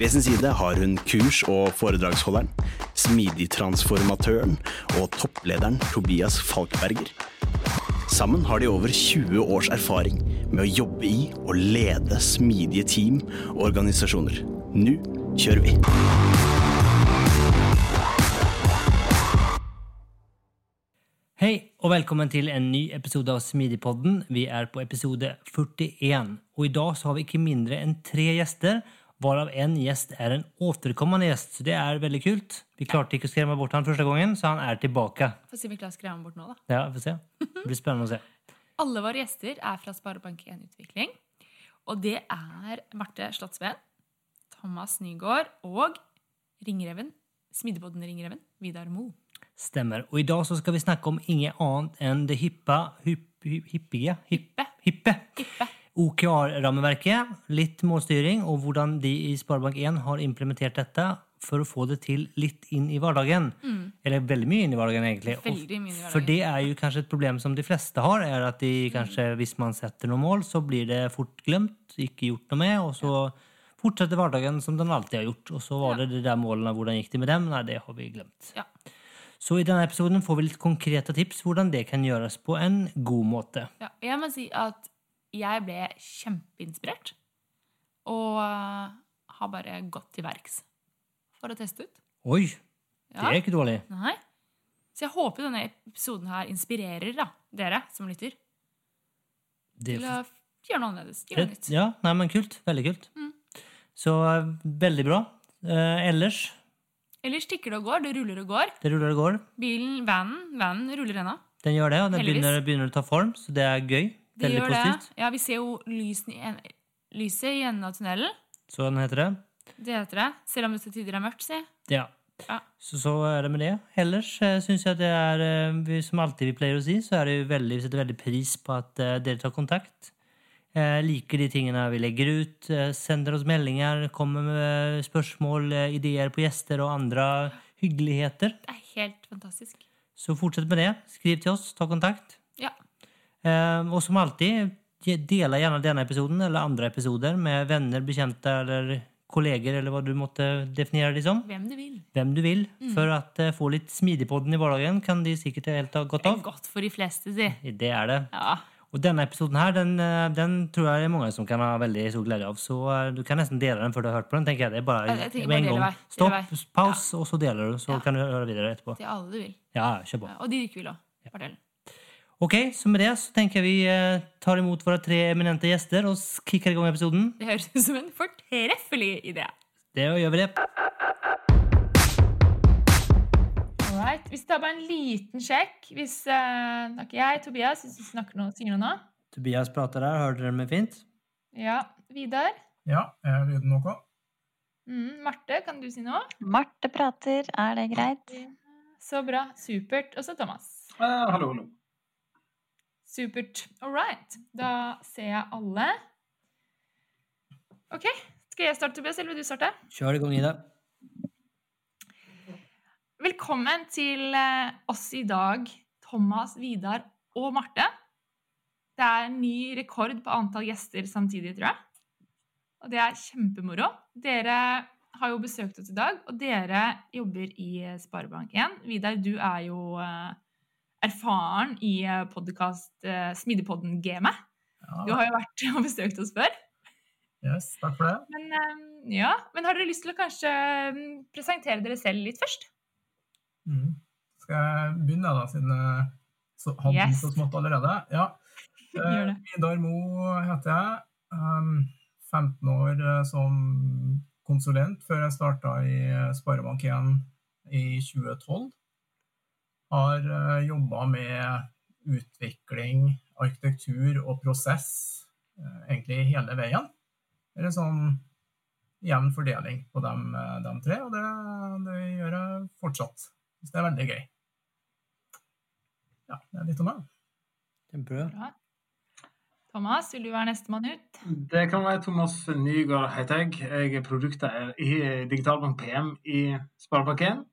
Ved sin side har hun kurs- og foredragsholderen, smidigtransformatøren og topplederen Tobias Falkberger. Sammen har de over 20 års erfaring med å jobbe i og lede smidige team og organisasjoner. Nå kjører vi! Hei og velkommen til en ny episode av Smidigpodden. Vi er på episode 41. Og i dag så har vi ikke mindre enn tre gjester, varav en gjest er en återkommende gjest. Så det er veldig kult. Vi klarte ikke å skremme bort han første gangen, så han er tilbake. Få se om vi klarer å skremme bort nå, da. Ja, får se. Det blir spennende å se. Alle våre gjester er fra Sparebank1 Utvikling. Og det er Marte Slottsveen, Thomas Nygaard og Ringreven, Smiddebodden Ringreven, Vidar Moe. Stemmer. Og i dag så skal vi snakke om inget annet enn det hippa, hypp, hypp, hippige, hippe, hippe. Hippe. OKR-rammeverket, litt målstyring, og hvordan de i Sparebank1 har implementert dette for å få det til litt inn i hverdagen. Eller veldig mye inn i hverdagen, egentlig. Veldig mye inn i For det er jo kanskje et problem som de fleste har, er at de kanskje, hvis man setter noen mål, så blir det fort glemt, ikke gjort noe med, og så fortsetter hverdagen som den alltid har gjort. Og så var Ja. det de der målene, hvordan gikk det med dem? Nei, det har vi glemt. Ja. Så i denne episoden får vi litt konkrete tips hvordan det kan gjøres på en god måte. ja. Jeg må si at jeg ble kjempeinspirert. Og uh, har bare gått til verks for å teste ut. Oi, det er ikke dårlig. Nei. Så jeg håper denne episoden her inspirerer da, dere som lytter, Det, til å gjøre noe annerledes. Gjøre noe nytt. ja, nei, men kult. Veldig kult. Mm. Så eh, veldig bra. Eh, ellers, Ellers tikker det og går. Det ruller og går. det ruller og går. Bilen, vanen, vanen ruller ennå. Den gjør det, og den begynner, begynner å ta form, så det er gøy. De Veldig gjør det. positivt. Ja, vi ser jo lysen i en, lyset i enden av tunnelen. Sånn heter det. Det heter det. Selv om det til tider er mørkt, si. Ja. Ja. Så, så er det med det. Ellers uh, syns jeg det er eh, Som alltid vi pleier å si, så er det veldig, vi setter veldig pris på at eh, dere tar kontakt. Eh, liker de tingene vi legger ut. eh, sender oss meldinger, kommer med spørsmål, eh, ideer på gjester og andre hyggeligheter. Det er helt fantastisk. Så fortsett med det. Skriv til oss, ta kontakt. Ja. Eh, og som alltid, dela gjerne denne episoden eller andre episoder med venner, bekjente eller kolleger, eller hva du måtte definere det som. Hvem du vil. Hvem du vil. Mm. For å eh, få litt smidigpodden i hverdagen kan de sikkert helt ha godt Det er godt for de fleste, si. Det er det. Ja. Og denne episoden her, den, eh, den tror jeg det er mange som kan ha veldig stor glede av. Så eh, du kan nesten dele den før du har hørt på den. tenker jeg. Det er bare Ja, bare en dele gang. vei. Stopp, paus, ja. og så deler du. Så Ja. kan du høre videre etterpå. Til alle du vil. Ja, kjør på. Og de du ikke vil òg. Fortell. Ok, så med det så tenker jeg vi eh, tar imot våre tre eminente gjester og kicker i gang episoden. Det høres ut som en fortreffelig idé. Det gjør vi det. Alright. Vi tar bare en liten sjekk. Hvis uh, snakker jeg, Tobias, hvis du snakker noe, sier noe nå. Tobias prater der. Hører dere meg fint? Ja. Vidar. Ja, er lyden ok? Mm, Marte, kan du si noe? Marte prater, er det greit? Så bra. Supert. Og så Thomas. Eh, hallo, hallo. Supert. All right. Da ser jeg alle. OK. Skal jeg starte, Tobias, eller vil du starte? Kjør i gang, Ida. Velkommen til eh, oss i dag, Thomas, Vidar og Marte. Det er en ny rekord på antall gjester samtidig, tror jeg. Og det er kjempemoro. Dere har jo besøkt oss i dag, og dere jobber i eh, Sparebank1. Vidar, du er jo eh, erfaren i eh, podcast eh, Smidigpodden-gamet. Du har jo vært og besøkt oss før. yes, takk for det. Men, eh, ja, men har dere lyst til å kanskje mm, presentere dere selv litt først? Mm. Skal jeg begynne, da, siden jeg Så hadde Yes. yes. så smått allerede. Ja. Eh. Vidar Mo heter jeg. Um, 15 år eh, som konsulent før jeg starta i eh, Sparebank1 i 2012. Har uh, jobba med utvikling, arkitektur og prosess eh, egentlig hele veien. Eller sånn jevn fordeling på dem, eh, tre, og det, det gjør jeg fortsatt. Så det er veldig gøy. Ja, det er litt om meg. Kjempebra. Bra. Thomas, vil du være nestemann ut? Det kan være Thomas Nygaard heter jeg. Jeg er produkteier i Digitalbank PM i Sparebank1.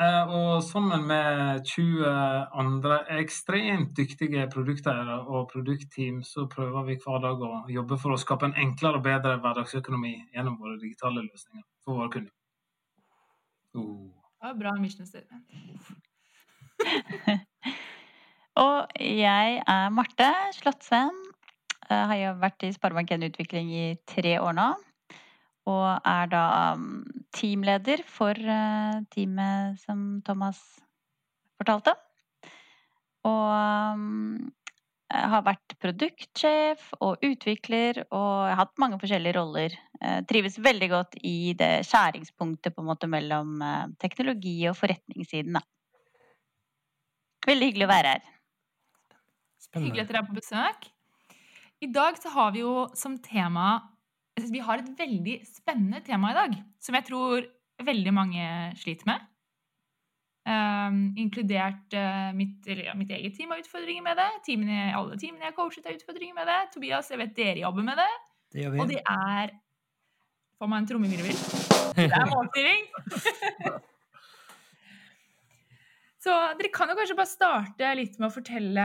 Eh, Og sammen med 20 andre ekstremt dyktige produkteiere og produktteam, så prøver vi hver dag å jobbe for å skape en enklere og bedre hverdagsøkonomi gjennom våre digitale løsninger for våre kunder. Oh. Det var bra mission statement. Og jeg er Marte Slottsveen. Har jo vært i Sparebank1 Utvikling i tre år nå. Og er da um, teamleder for eh, teamet som Thomas fortalte. Og um, jeg har vært produktsjef og utvikler og har hatt mange forskjellige roller. Jeg trives veldig godt i det skjæringspunktet på en måte mellom eh, teknologi og forretningssiden. Da. Veldig hyggelig å være her. Hyggelig at dere er på besøk. I dag så har vi jo som tema Vi har et veldig spennende tema i dag, som jeg tror veldig mange sliter med. Um, inkludert uh, mitt, ja, mitt eget team har utfordringer med det. Teamene, alle teamene jeg har coachet, har utfordringer med det. Tobias, jeg vet dere jobber med det. Det Og det er Får meg en trommevirvel. Det er målstyring! Så dere kan jo kanskje bare starte litt med å fortelle,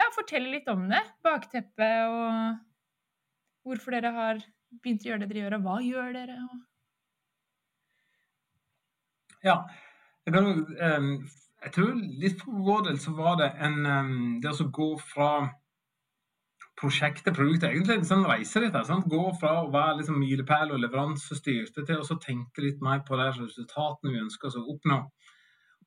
ja, fortelle litt om det. Bakteppet og hvorfor dere har begynt å gjøre det dere gjør, og hva gjør dere? Ja. Jeg, kan, ehm, jeg tror litt for vår del så var det en um, Det å gå fra prosjekt til produkt er egentlig en sånn reise litt. her, sant? Gå fra å være liksom milepæl og leveransestyrte til å tenke litt mer på de resultatene vi ønsker å oppnå.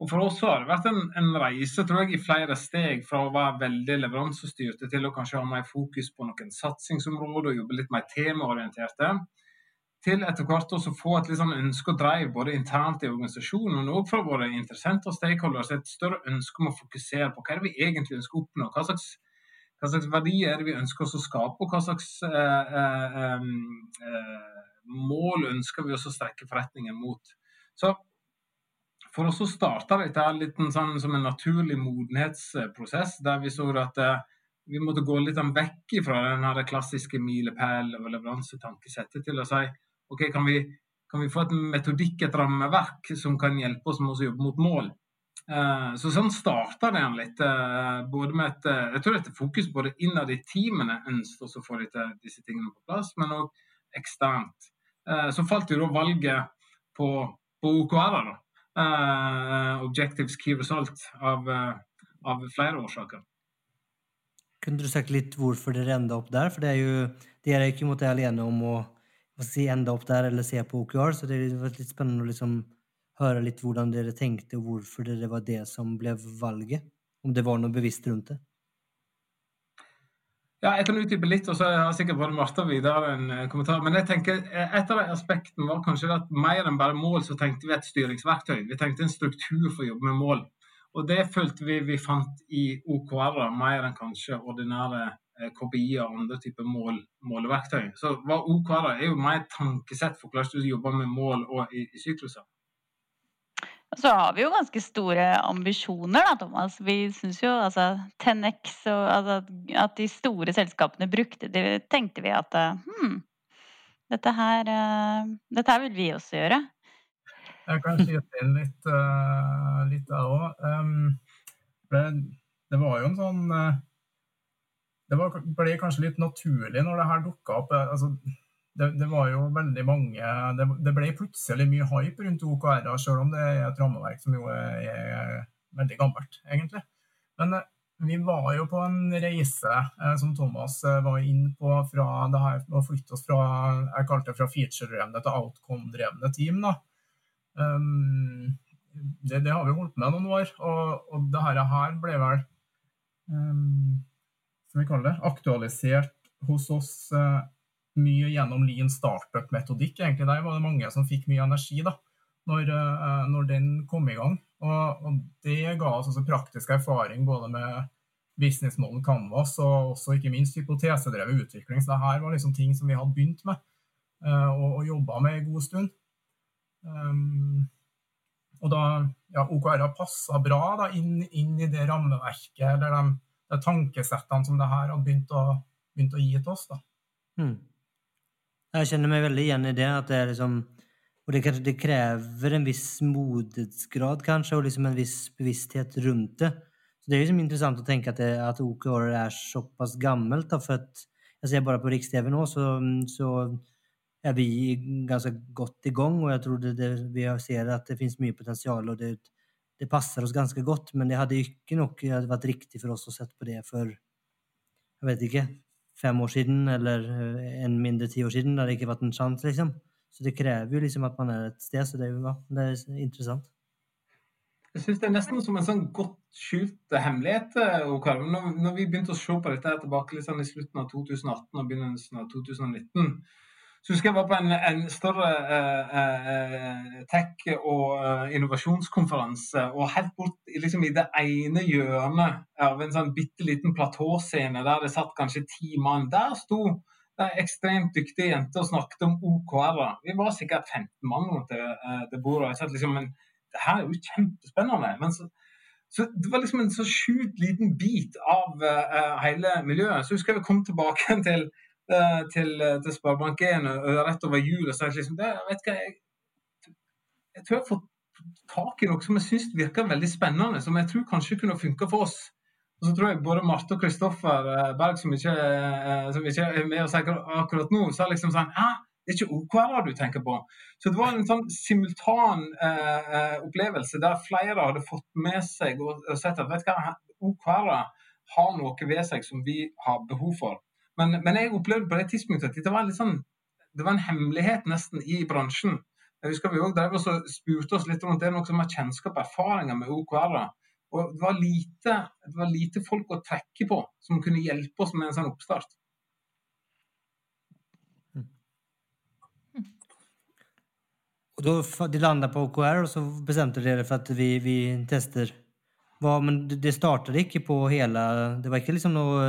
Og For oss har det vært en, en reise tror jeg, i flere steg fra å være veldig leveransestyrte til å kanskje ha mer fokus på noen satsingsområder og jobbe litt mer temaorienterte til etter hvert også få et litt sånn ønske og drive både internt i organisasjonen, men også fra våre interessenter og stakeholders et større ønske om å fokusere på hva er det vi egentlig ønsker å oppnå. Hva slags, hva slags verdier er det vi ønsker oss å skape, og hva slags eh, eh, eh, mål ønsker vi oss å strekke forretningen mot. Så for oss så starta dette litt sånn, som en naturlig modenhetsprosess, der vi så at eh, vi måtte gå litt sånn vekk fra den klassiske milepæl- og leveransetankesettet til å si ok, kan vi, kan vi få et metodikk, et rammeverk, som kan hjelpe oss med å jobbe mot mål? Eh, så sånn starta det en litt. eh, både med et, jeg tror et fokus både innad i teamene ønsket å få disse, tingene på plass, men òg eksternt. Så falt jo da valget på, på OKR, Eh, Objectives Key Result, av, uh, av flere årsaker. Kunne du sagt litt hvorfor dere enda opp der? For det er jo, dere er ikke det alene om å si, enda opp der eller se på OKR, så det er litt, spennende å liksom høre litt hvordan dere tenkte, og hvorfor det var det som ble valget. Om det var noe bevisst rundt det. Ja, jeg kan utdype litt, og så har sikkert både Marta Vidar en eh, kommentar. Men jeg tenker, eh, et av de aspektene var kanskje at mer enn bare mål, så tenkte vi et styringsverktøy. Vi tenkte en struktur for å jobbe med mål. Og det følte vi vi fant i OKR-er, mer enn kanskje ordinære KPI-er og andre typer mål, måleverktøy. Så hva OKR er jo mer et tankesett for hvordan du jobber med mål og i, i sykluser. Så har vi jo ganske store ambisjoner, da, Thomas. Vi syns jo altså 10X og altså, at de store selskapene brukte det, tenkte vi at hm, dette her, eh, dette her vil vi også gjøre. Jeg kan skyte inn litt, uh, litt der òg. Det, var jo en sånn Det ble kanskje litt naturlig når det her dukka opp. Altså, det, det, var jo veldig mange Det, det ble plutselig mye hype rundt OKR, selv om det er et rammeverk som jo er, er veldig gammelt, egentlig. Men uh, vi var jo på en reise, uh, som Thomas var inne på, fra det her å flytte oss fra jeg kalte det fra feature-drevne til outcome-drevne team. da. Um, det, det, har vi holdt med noen år, og, og det her, her ble vel um, som vi kaller det, aktualisert hos oss uh, mye gjennom Lean startup-metodikk. egentlig Der var det mange som fikk mye energi da, når, uh, når den kom i gang. Og, og det ga oss også praktisk erfaring både med business model canvas og også ikke minst hypotesedrevet utvikling. Så det her var liksom ting som vi hadde begynt med uh, og, og jobba med en god stund. Um, og da ja, OKR har passa bra da, inn, inn, i det rammeverket eller de, de tankesettene som det her har begynt å, begynt å gi til oss. da. Mm. Jeg kjenner meg veldig igjen i det. at det er liksom og det, det krever en viss modighetsgrad, kanskje, og liksom en viss bevissthet rundt det. Så Det er liksom interessant å tenke at, det, at OKR er såpass gammelt. Da, for at jeg ser bare på Riks-TV nå, så, så er vi ganske godt i gang, og jeg tror det, det, vi ser at det finnes mye potensial, og det, det, passer oss ganske godt. Men det hadde ikke nok vært riktig for oss å sette på det for jeg vet ikke, fem år siden eller en mindre ti år siden. Det hadde ikke vært en sjanse, liksom. Så det krever jo liksom at man er et sted, så det er jo det er interessant. Jeg syns det er nesten som en sånn godt skjult hemmelighet. Når, når vi begynte å se på dette tilbake liksom i slutten av 2018 og begynnelsen av 2019, så husker jeg var på en, en større uh, uh, tech- og uh, innovasjonskonferanse. Og helt bort liksom, i det ene hjørnet av en sånn bitte liten platåscene der det satt kanskje ti mann, der sto det ekstremt dyktige jenter og snakket om OKR-er. Vi var sikkert 15 mann rundt det, det bordet. jeg satt liksom, men det her er jo kjempespennende. Men så, så det var liksom en så sjukt liten bit av hele miljøet. Så husker jeg vi kom tilbake til Eh, til, eh, til Sparebank1 rett over jul og sagt liksom, det, vet hva, jeg, jeg tror jeg har fått tak i noe som jeg syns virker veldig spennende, som jeg tror kanskje kunne funka for oss. Og så tror jeg både Marte og Kristoffer eh, Berg, som ikke, som ikke, er med oss akkurat nå, sa liksom sånn det er ikke OKR du tenker på. Så det var en sånn simultan eh, opplevelse der flere hadde fått med seg og, sett at vet OKR har noe ved seg som vi har behov for. Men, men, jeg opplevde på det tidspunktet at det var, sånn, det var en hemmelighet nesten i bransjen. Jeg husker Vi også spurte oss litt rundt det noe som har kjennskap og erfaringer med OKR. Og det var, lite, det var lite folk å trekke på som kunne hjelpe oss med en sånn oppstart. Og da De landa på OKR, og så bestemte dere for at vi, vi tester. Hva, men det startet ikke på hele Det var ikke liksom noe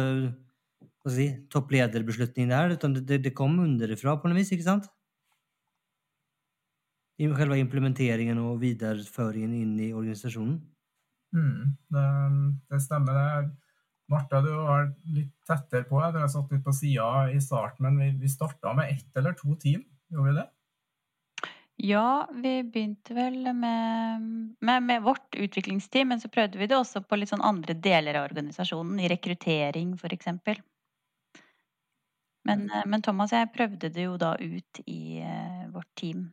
si, topplederbeslutning der, utan det, det kom underifra på noe vis, ikke sant? I selve implementeringen og videreføringen inn i organisasjonen. Mm, det, det, stemmer. det. Martha, du var litt tettere på. Du har satt litt på sida i starten, men vi, vi starta med ett eller to team, gjorde vi det? Ja, vi begynte vel med, med, med, vårt utviklingsteam, men så prøvde vi det også på litt sånn andre deler av organisasjonen, i rekruttering f.eks. Men, mm. eh, men, Thomas og jeg prøvde det jo da ut i uh, vårt team,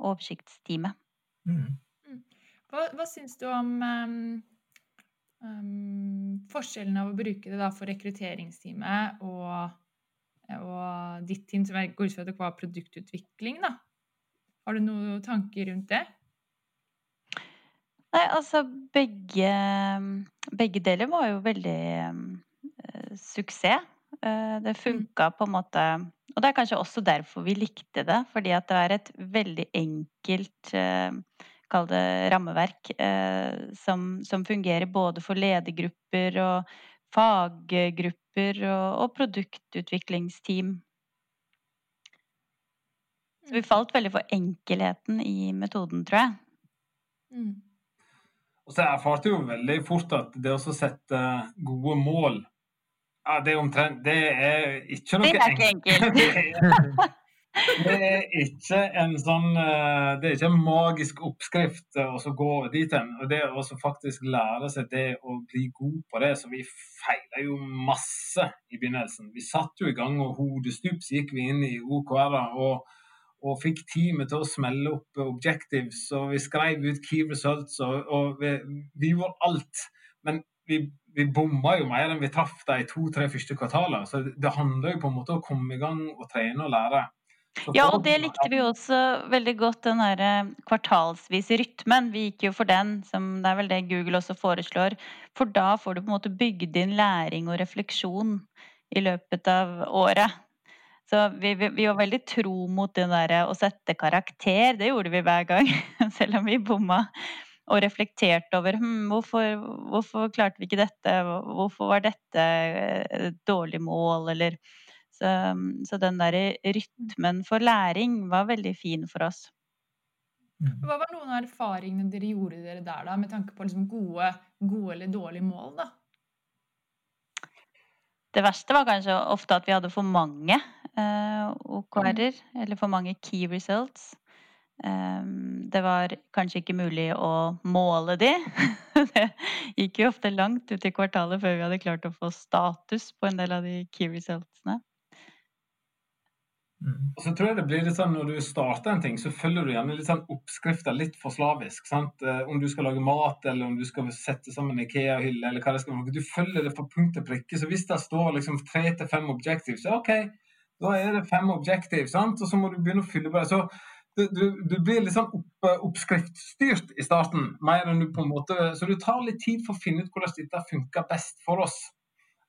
oversiktsteamet. Mm. mm. Hva, hva syns du om um, um, forskjellen av å bruke det da for rekrutteringsteamet og, og ditt team, som jeg går ut fra at det var produktutvikling, da? Har du noen tanker rundt det? Nei, altså begge, begge deler var jo veldig um, suksess. Eh, det mm. funka på en måte Og det er kanskje også derfor vi likte det. Fordi at det er et veldig enkelt eh, Kall det rammeverk eh, som, som, fungerer både for ledergrupper og faggrupper og, og produktutviklingsteam. Så vi mm. falt veldig for enkelheten i metoden, tror jeg. Mm. Og så erfarte jo veldig fort at det å sette gode mål ja, det er omtrent Det er ikke noe Det er ikke enkelt. det er ikke en sånn eh, Det er ikke en magisk oppskrift å gå dit hen. Og det å faktisk lære seg det å bli god på det, så vi feila jo masse i begynnelsen. Vi satt jo i gang, og hodestups gikk vi inn i OKR og, og fikk teamet til å smelle opp objectives, og vi skrev ut key results, og, og vi, vi gjorde alt. Men vi vi bomma jo mer enn vi traff de to-tre første kvartalene. Så det handler jo på en måte om å komme i gang og trene og lære. Så Ja, og det likte vi også veldig godt, den der eh, kvartalsvise rytmen. Vi gikk jo for den, som det er vel det Google også foreslår. For da får du på en måte bygd inn læring og refleksjon i løpet av året. Så vi, vi, vi var veldig tro mot det derre å sette karakter. Det gjorde vi hver gang, selv om vi bomma. Og reflekterte over hm, hvorfor, hvorfor klarte vi ikke dette, hvorfor var dette eh, et dårlig mål, eller så, så den derre rytmen for læring var veldig fin for oss. Hva var noen av erfaringene dere gjorde dere der, da, med tanke på liksom gode, gode eller dårlige mål? da? Det verste var kanskje ofte at vi hadde for mange eh, OKR-er, eller for mange key results. Ehm, det var kanskje ikke mulig å måle de. det gikk jo ofte langt ut i kvartalet før vi hadde klart å få status på en del av de key resultsene. Mm. Og så tror jeg det blir litt sånn Når du starter en ting, så følger du gjerne litt sånn oppskrifter litt for slavisk. sant? Eh, Om du skal lage mat, eller om du skal sette sammen Ikea-hylle, eller hva det skal være. Du følger det fra punkt til prikke. Så hvis det står liksom tre til fem objectives, så OK, da er det fem objectives, sant? Og så må du begynne å fylle på det. Så du, du, du blir litt sånn opp, oppskriftstyrt i starten, mer enn du på en måte Så det tar litt tid for å finne ut hvordan dette funker best for oss.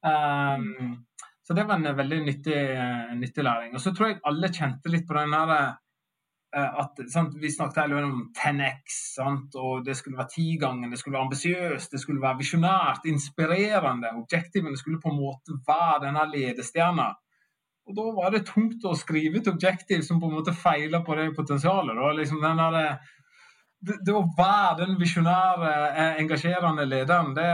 Um, så det var en veldig nyttig, eh, nyttig læring. Og så tror jeg alle kjente litt på den der eh, at sant, Vi snakket om 10X, sant, og det skulle være tigangen, det skulle være ambisiøst, det skulle være visjonært, inspirerende. Objektivene skulle på en måte være denne ledestjerna. Og da var det tungt å skrive et objektiv som på en måte feila på det potensialet. Da. Liksom den der, det, det å være den visjonære, eh, engasjerende lederen, det,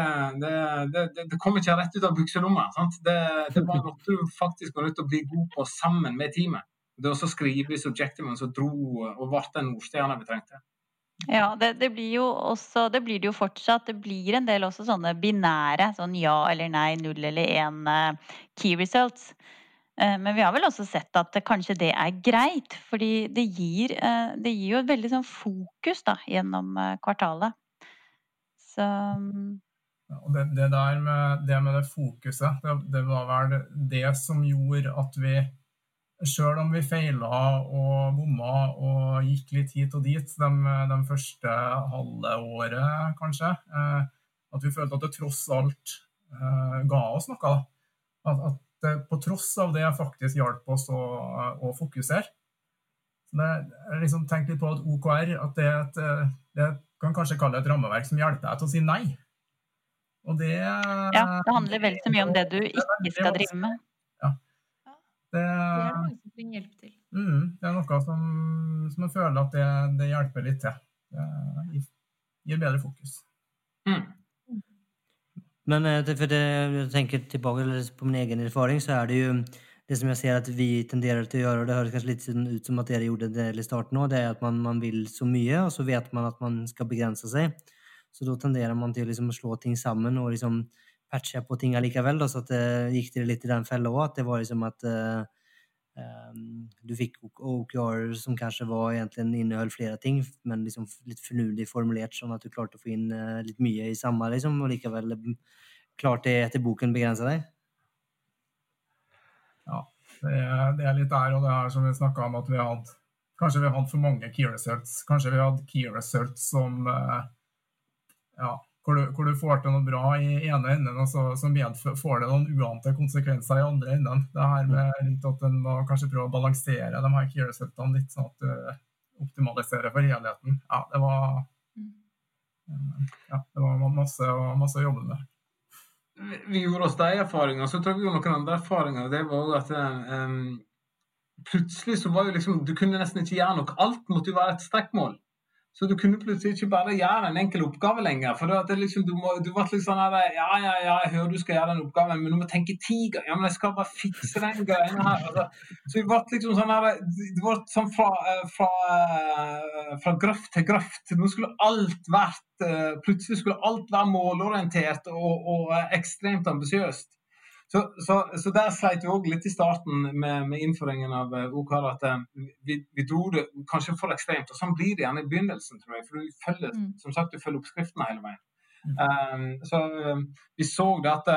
det, det, kommer ikke rett ut av bukselomma. Det, var noe du faktisk var nødt til å bli god på sammen med teamet. Det å skrive disse objektivene som dro og ble den nordstjerna vi trengte. Ja, det, det blir jo også Det blir det jo fortsatt. Det blir en del også sånne binære, sånn ja eller nei, null eller én uh, key results. Eh, Men vi har vel også sett at kanskje det er greit, fordi det gir, eh, det gir jo et veldig sånn fokus da, gjennom eh, kvartalet. Så mm, Ja, det, det der med det, med det fokuset, det, det var vel det som gjorde at vi Sjøl om vi feila og bomma og gikk litt hit og dit de, de første halve året, kanskje, at vi følte at det tross alt ga oss noe. At, at på tross av det faktisk hjalp oss å, å fokusere. Så jeg liksom tenkte litt på at OKR at det, er et, eh, det kan kanskje kalle et rammeverk som hjelper deg til å si nei. Og det ja, det handler vel så mye om det du ikke skal drive med. Det, Det er det mange som trenger hjelp til. mm, det er noe som, som jeg føler at det, det hjelper litt til. Det gir bedre fokus. Mm. Men eh, för det, jag tänker tillbaka på min egen erfaring så är det ju det som jeg ser at vi tenderer til å gjøre, og det høres kanskje litt ut som at dere gjorde det i starten nå, det er at man, man vil så mye, og så vet man at man skal begrense seg. Så da tenderer man till liksom slå ting sammen og liksom patche på ting allikevel. Da, så at, det gikk det litt i den fella òg, at det var liksom at eh, ehm, du fikk OKR som kanskje var egentlig inneholdt flere ting, men liksom litt finurligt formulert, sånn at du klarte å få inn litt mye i samme, liksom, og likevel klarte det etter boken begrensa deg. Ja, det er, det er litt der, og det er som vi snakka om at vi hadde Kanskje vi hadde for mange key results. Kanskje vi hadde key results som eh, ja, hvor du, hvor du får til noe bra i ene enden, og så, så får det noen uante konsekvenser i andre enden. Det her med at en må kanskje prøve å balansere de her key litt, sånn at du optimaliserer for helheten. Ja, det var, ja, det var masse, masse å jobbe med. vi- gjorde oss de erfaringene, så jeg vi noen andre erfaringer. Det var at um, plutselig så var jo liksom Du kunne nesten ikke gjøre noe. Alt måtte jo være et strekkmål. Så du kunne plutselig ikke bare gjøre en enkel oppgave lenger. For det var liksom, du, må, du ble litt sånn her Ja, ja, ja, jeg hører du skal gjøre den oppgaven, men du må tenke ti ganger. Ja, men jeg skal bare fikse den greia her. Altså, så vi ble liksom sånn her Det ble sånn fra, fra, fra grøft til grøft. Nå skulle alt vært eh, Plutselig skulle alt være målorientert og, og eh, ekstremt ambisiøst. Så, så, så der sleit vi òg litt i starten med, med innføringen av eh, OKR. At eh, vi, vi dro det kanskje for ekstremt. Og sånn blir det gjerne i begynnelsen, tror jeg. For du følger, Mm. som sagt, du følger oppskriftene hele veien. Um, så um, vi så det at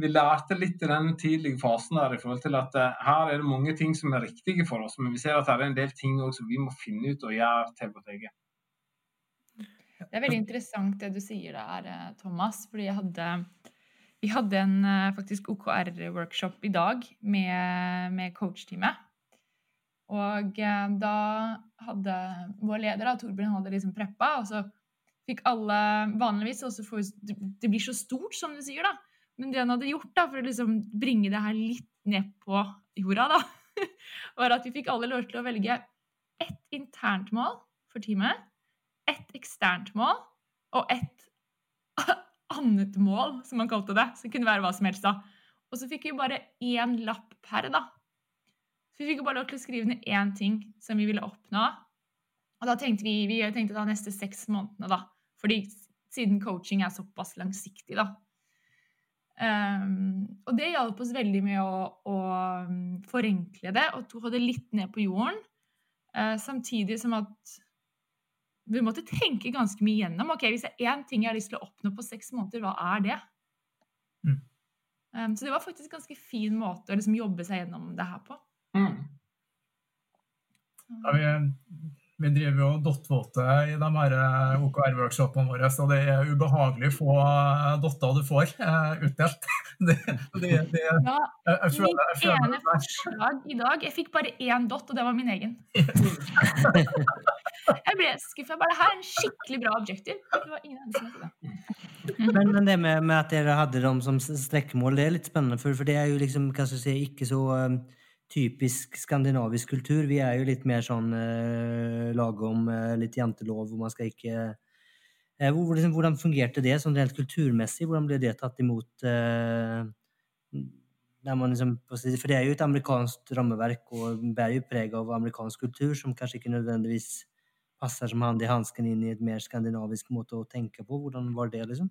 vi lærte litt i den tidlige fasen der i forhold til at uh, her er det mange ting som er riktige for oss, men vi ser at det er en del ting også vi må finne ut og gjøre til vårt eget. Det er veldig interessant det du sier der, Thomas. fordi jeg hadde, vi hadde en eh, faktisk OKR-workshop i dag med, med coach-teamet. Og da hadde vår leder, Torbjørn, hadde liksom preppa, og så fikk alle vanligvis også får, Det blir så stort, som du sier, da. Men det han hadde gjort da, for å liksom bringe det her litt ned på jorda, da, var at vi fikk alle lov til å velge ett internt mål for teamet, ett eksternt mål og ett annet mål, som man kalte det. Som kunne være hva som helst. da. Og så fikk vi bare én lapp per, da. Så vi fikk jo bare lov til å skrive ned én ting som vi ville oppnå. Og da tenkte vi vi tenkte da neste seks månedene, da. Fordi siden coaching er såpass langsiktig, da. Um, og det hjalp oss veldig med å, å forenkle det og få det litt ned på jorden. Uh, samtidig som at vi måtte tenke ganske mye gjennom. ok, Hvis det er én ting jeg har lyst til å oppnå på seks måneder, hva er det? Mm. Um, så det var faktisk en ganske fin måte å liksom jobbe seg gjennom det her på. Mm. Ja, vi vi driver jo dottvåte i de her eh, OKR-workshopene våre, så det er ubehagelig få eh, dotter du får uh, utdelt. Det, det, det, ja, jeg, jeg føler ene forslag i dag Jeg fikk bare én dott, og det var min egen. Jeg ble skuffa. Bare her er en skikkelig bra objektiv. Det var ingen som det. Men, men, det med, med, at dere hadde dem som strekkemål, det er litt spennende, for, for det er jo liksom, hva skal jeg si, ikke så um typisk skandinavisk kultur. Vi er jo litt mer sånn eh, lagom eh, litt jantelov, hvor man skal ikke eh, hvor, liksom, Hvordan fungerte det sånn rent kulturmessig? Hvordan ble det tatt imot? Eh, liksom, for det er jo et amerikansk rammeverk og bærer jo preg av amerikansk kultur, som kanskje ikke nødvendigvis passer som hand i hansken inn i et mer skandinavisk måte å tenke på. Hvordan var det, liksom?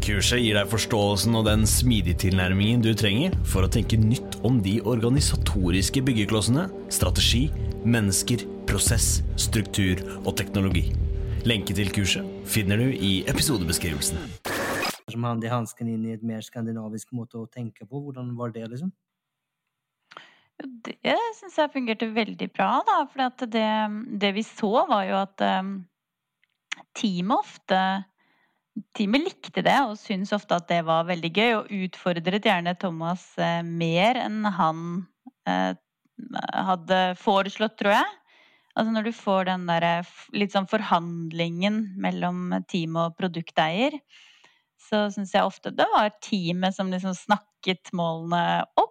Kurset gir deg forståelsen og den smidige tilnærmingen du trenger for å tenke nytt om de organisatoriske byggeklossene, strategi, mennesker, prosess, struktur og teknologi. Lenke til kurset finner du i episodebeskrivelsen. Som hand i hansken inn i et mer skandinavisk måte å tenke på. Hvordan var det, liksom? Det syns jeg fungerte veldig bra, da. For det, det, vi så, var jo at um, teamet ofte Teamet likte det og syntes ofte at det var veldig gøy, og utfordret gjerne Thomas eh, mer enn han eh, hadde foreslått, tror jeg. Altså når du får den der litt sånn forhandlingen mellom team og produkteier, så syns jeg ofte det var teamet som liksom snakket målene opp.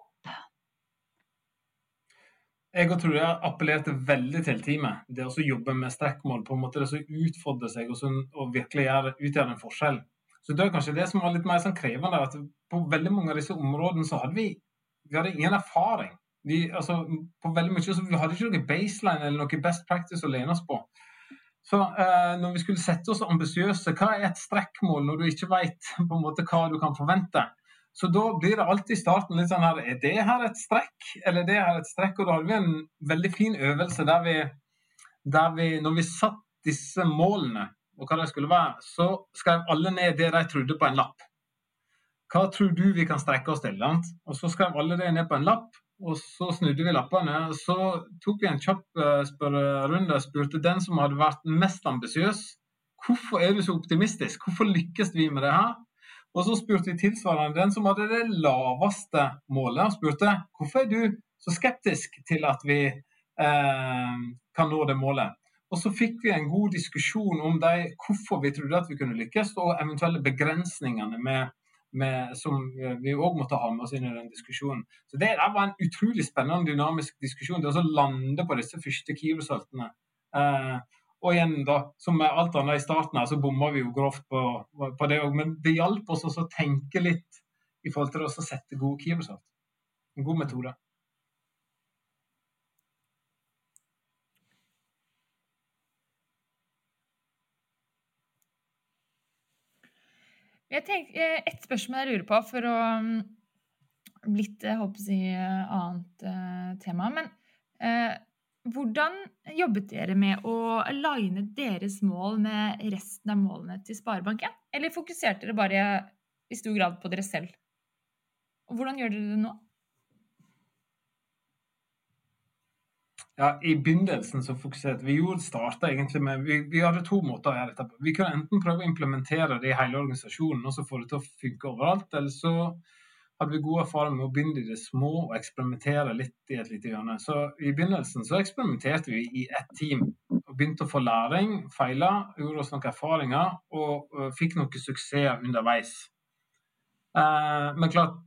Jeg tror jeg appellerte veldig til teamet. Det å jobbe med strekkmål, på en måte det å utfordre seg og, så, og virkelig gjøre, utgjøre en forskjell. Så Det er kanskje det som var litt mer sånn krevende. at På veldig mange av disse områdene så hadde vi, vi hadde ingen erfaring. Vi, altså, på veldig mye, så vi hadde ikke noe baseline eller noe best practice å lene oss på. Så eh, når vi skulle sette oss ambisiøse, hva er et strekkmål når du ikke vet hva du kan forvente? Så da blir det alltid i starten litt sånn her Er det her et strekk, eller er det her et strekk? Og da hadde vi en veldig fin øvelse der vi, der vi Når vi satt disse målene, og hva de skulle være, så skrev alle ned det de trodde på en lapp. Hva tror du vi kan strekke oss til? Og så skrev alle det ned på en lapp, og så snudde vi lappene. og Så tok vi en kjapp uh, spørrerunde og spurte den som hadde vært mest ambisiøs, hvorfor er du så optimistisk? Hvorfor lykkes vi med det her? Og så spurte vi tilsvarende den som hadde det laveste målet, og spurte hvorfor er du så skeptisk til at vi eh, kan nå det målet. Og så fikk vi en god diskusjon om de, hvorfor vi trodde at vi kunne lykkes, og eventuelle begrensningene med, med, som vi òg måtte ha med oss inn i den diskusjonen. Så Det var en utrolig spennende dynamisk diskusjon. Det å lande på disse første key-resultene. Eh, og igjen, da, som med alt annet i starten her, så bomma vi jo grovt på, på det òg. Men det hjalp oss også å tenke litt i forhold til å sette gode keywords. En god metode. Jeg tenker, eh, et spørsmål jeg lurer på for å mm, Litt eh, jeg håper eh, jeg, annet tema. Men eh, hvordan jobbet dere med å line deres mål med resten av målene til Sparebanken? Eller fokuserte dere bare i stor grad på dere selv? Og hvordan gjør dere det nå? Ja, I begynnelsen så fokuserte vi jo egentlig med vi, vi, hadde to måter å gjøre dette på. Vi kunne enten prøve å implementere det i hele organisasjonen og så få det til å funke overalt. Eller så hadde vi gode erfaringer med å begynne i det små og eksperimentere litt i et lite hjørne. Så I begynnelsen så eksperimenterte vi i ett team. og Begynte å få læring, feila, gjorde oss noen erfaringer og, og fikk noen suksesser underveis. Uh, men klart,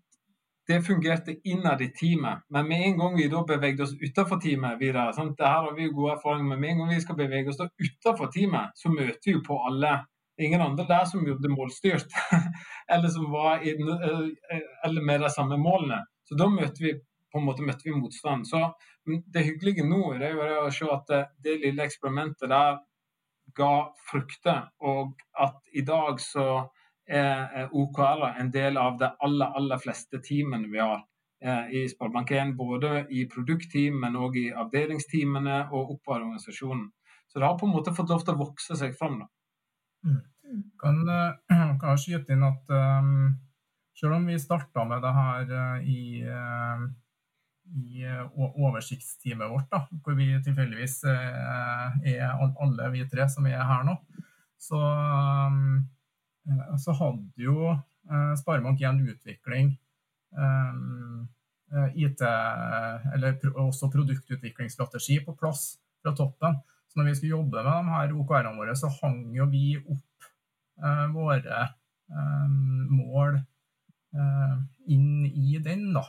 det fungerte innad i teamet. Men med en gang vi da bevegde oss utenfor teamet videre, sant? det her har vi gode erfaringer med, med en gang vi skal bevege oss da utenfor teamet, så møter vi jo på alle ingen andre der som gjorde målstyrt, eller som var i, eh, eller med de samme målene. Så da møtte vi på en måte møtte vi motstand. Så det hyggelige nå er jo å se at det, det lille eksperimentet der ga frukter, og at i dag så er OKR en del av de aller, aller fleste teamene vi har eh, i Sparebank1. Både i produktteam, men òg i avdelingsteamene og oppover organisasjonen. Så det har på en måte fått lov til å vokse seg fram. da. Mm. Kan, eh, kan jeg skyte inn at um, selv om vi starta med det her uh, i, i oversiktsteamet vårt, da, hvor vi tilfeldigvis er alle vi tre som er her nå, så Eh, så hadde jo eh, Sparebank1 utvikling eh, IT, eller også produktutviklingsstrategi på plass fra toppen. Så når vi skulle jobbe med de her OKR-ene våre, så hang jo vi opp eh, våre eh, mål eh, inn i den, da.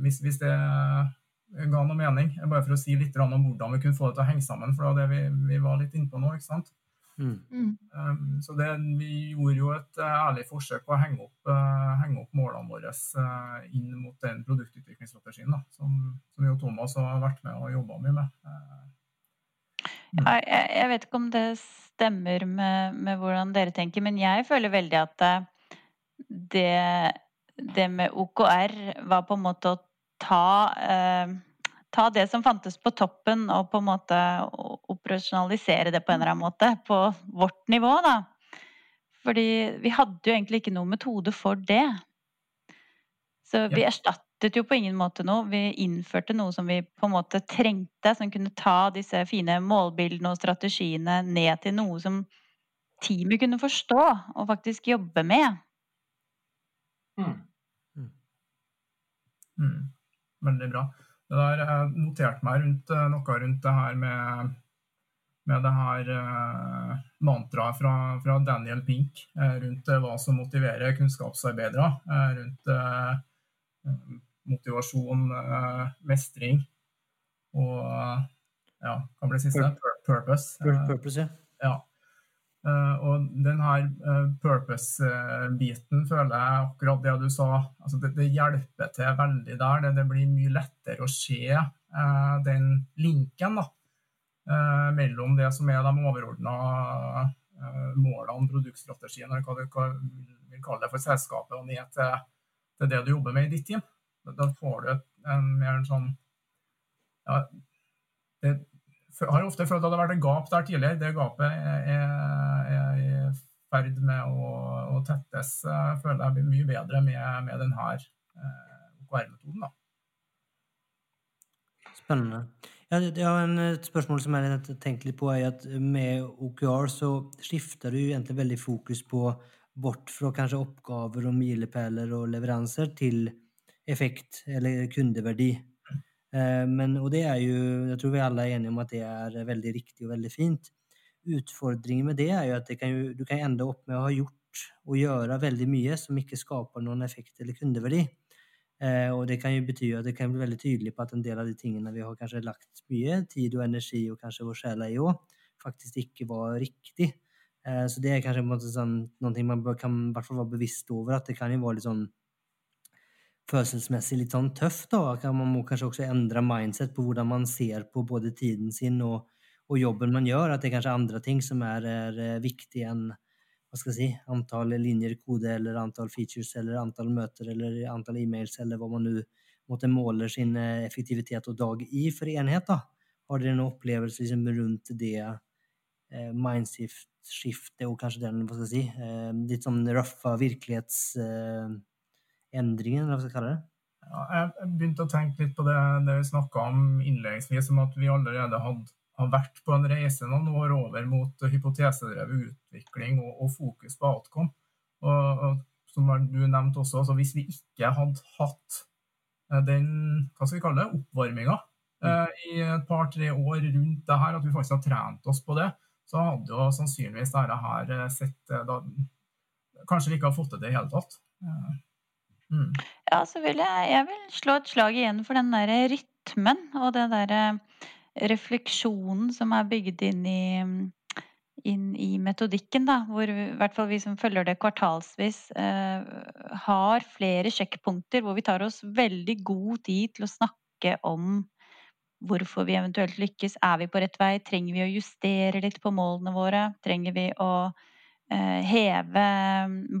Hvis, hvis, det ga noe mening. Bare for å si litt om hvordan vi kunne få det til å henge sammen. For det var det vi, vi var litt inne på nå. ikke sant? Mm. mm. Um, så det, vi gjorde jo et uh, ærlig forsøk på å henge opp, uh, henge opp målene våre uh, inn mot den produktutviklingsstrategien da, som, som jo Thomas har vært med og jobba mye med. Mm. Ja, jeg, jeg, vet ikke om det stemmer med, med, hvordan dere tenker, men jeg føler veldig at det, det med OKR var på en måte å ta ta det som fantes på toppen, og på en måte operasjonalisere det på en eller annen måte på vårt nivå, da. Fordi vi hadde jo egentlig ikke noen metode for det. Så vi erstattet jo på ingen måte noe. Vi innførte noe som vi på en måte trengte, som kunne ta disse fine målbildene og strategiene ned til noe som teamet kunne forstå og faktisk jobbe med. Mm. Mm. mm. Veldig bra. Det der, jeg noterte meg rundt, eh, noe rundt det her med, med det her uh, mantraet fra, fra, Daniel Pink uh, rundt uh, hva som motiverer kunnskapsarbeidere. rundt motivasjon, mestring og ja, hva ble det siste? Purpose. Purpose, ja. ja. Uh, og den her purpose-biten føler jeg akkurat det du sa. Altså det, det, hjelper til veldig der. Det, det, blir mye lettere å se den linken da, mellom det som er de overordna målene, produktstrategien, eller hva du vil kalle det for selskapet, og ned til, til, det du jobber med i ditt team. Da får du en mer sånn ja, det, jeg har ofte følt at det har vært et gap der tidligere. Det gapet er, er i ferd med å, å, tettes. Jeg føler jeg blir mye bedre med, med denne eh, OKR-metoden. Spennende. Jeg har en, et spørsmål som jeg har tenkt litt på, er at med OKR så skifter du egentlig veldig fokus på bort fra kanskje oppgaver og milepæler og leveranser til effekt eller kundeverdi. Eh, men, og det er jo, jeg tror vi alle er enige om at det er veldig riktig og veldig fint. Utfordringen med det er jo at kan jo, du kan ende opp med å ha gjort og gjøre veldig mye som ikke skaper noen effekt eller kundeverdi. Eh, og det kan jo bety at det kan bli veldig tydelig på at en del av de tingene vi har kanskje lagt mye tid og energi og kanskje vår sjel i òg, faktisk ikke var riktig. Eh, så det er kanskje en måte sånn, noe man kan i hvert fall være bevisst over, at det kan jo være litt sånn følelsesmessig litt sånn tøff, da. Man må kanskje også endre mindset på hvordan man ser på både tiden sin og, og jobben man gjør. At det er kanskje andre ting som er, er viktig enn hva skal jeg si, antall linjer kode eller antall features eller antall møter eller antall e-mails eller hva man nå måtte måle sin eh, effektivitet og dag i for enhet. da. Har dere noen opplevelse liksom, rundt det eh, mindset-skiftet og kanskje den hva skal jeg si, eh, litt sånn røffa virkelighets... eh, eller hva skal jeg kalle det? Ja, jeg begynte å tenke litt på det, det vi snakka om innledningsvis, om at vi allerede hadde har vært på en reise noen år over mot hypotesedrevet utvikling og, og, fokus på outcome. Og, og som du nevnte også, altså hvis vi ikke hadde hatt eh, den hva skal vi kalle det, oppvarminga eh, i et par-tre år rundt det her, at vi faktisk har trent oss på det, så hadde jo sannsynligvis dette her eh, sett da, Kanskje vi ikke har fått til det i det hele tatt. Mm. Ja, så vil jeg, jeg vil slå et slag igjen for den der rytmen og den derre refleksjonen som er bygd inn i, inn i metodikken, da, hvor i hvert fall vi som følger det kvartalsvis, eh, har flere sjekkpunkter hvor vi tar oss veldig god tid til å snakke om hvorfor vi eventuelt lykkes. Er vi på rett vei? Trenger vi å justere litt på målene våre? Trenger vi å eh, heve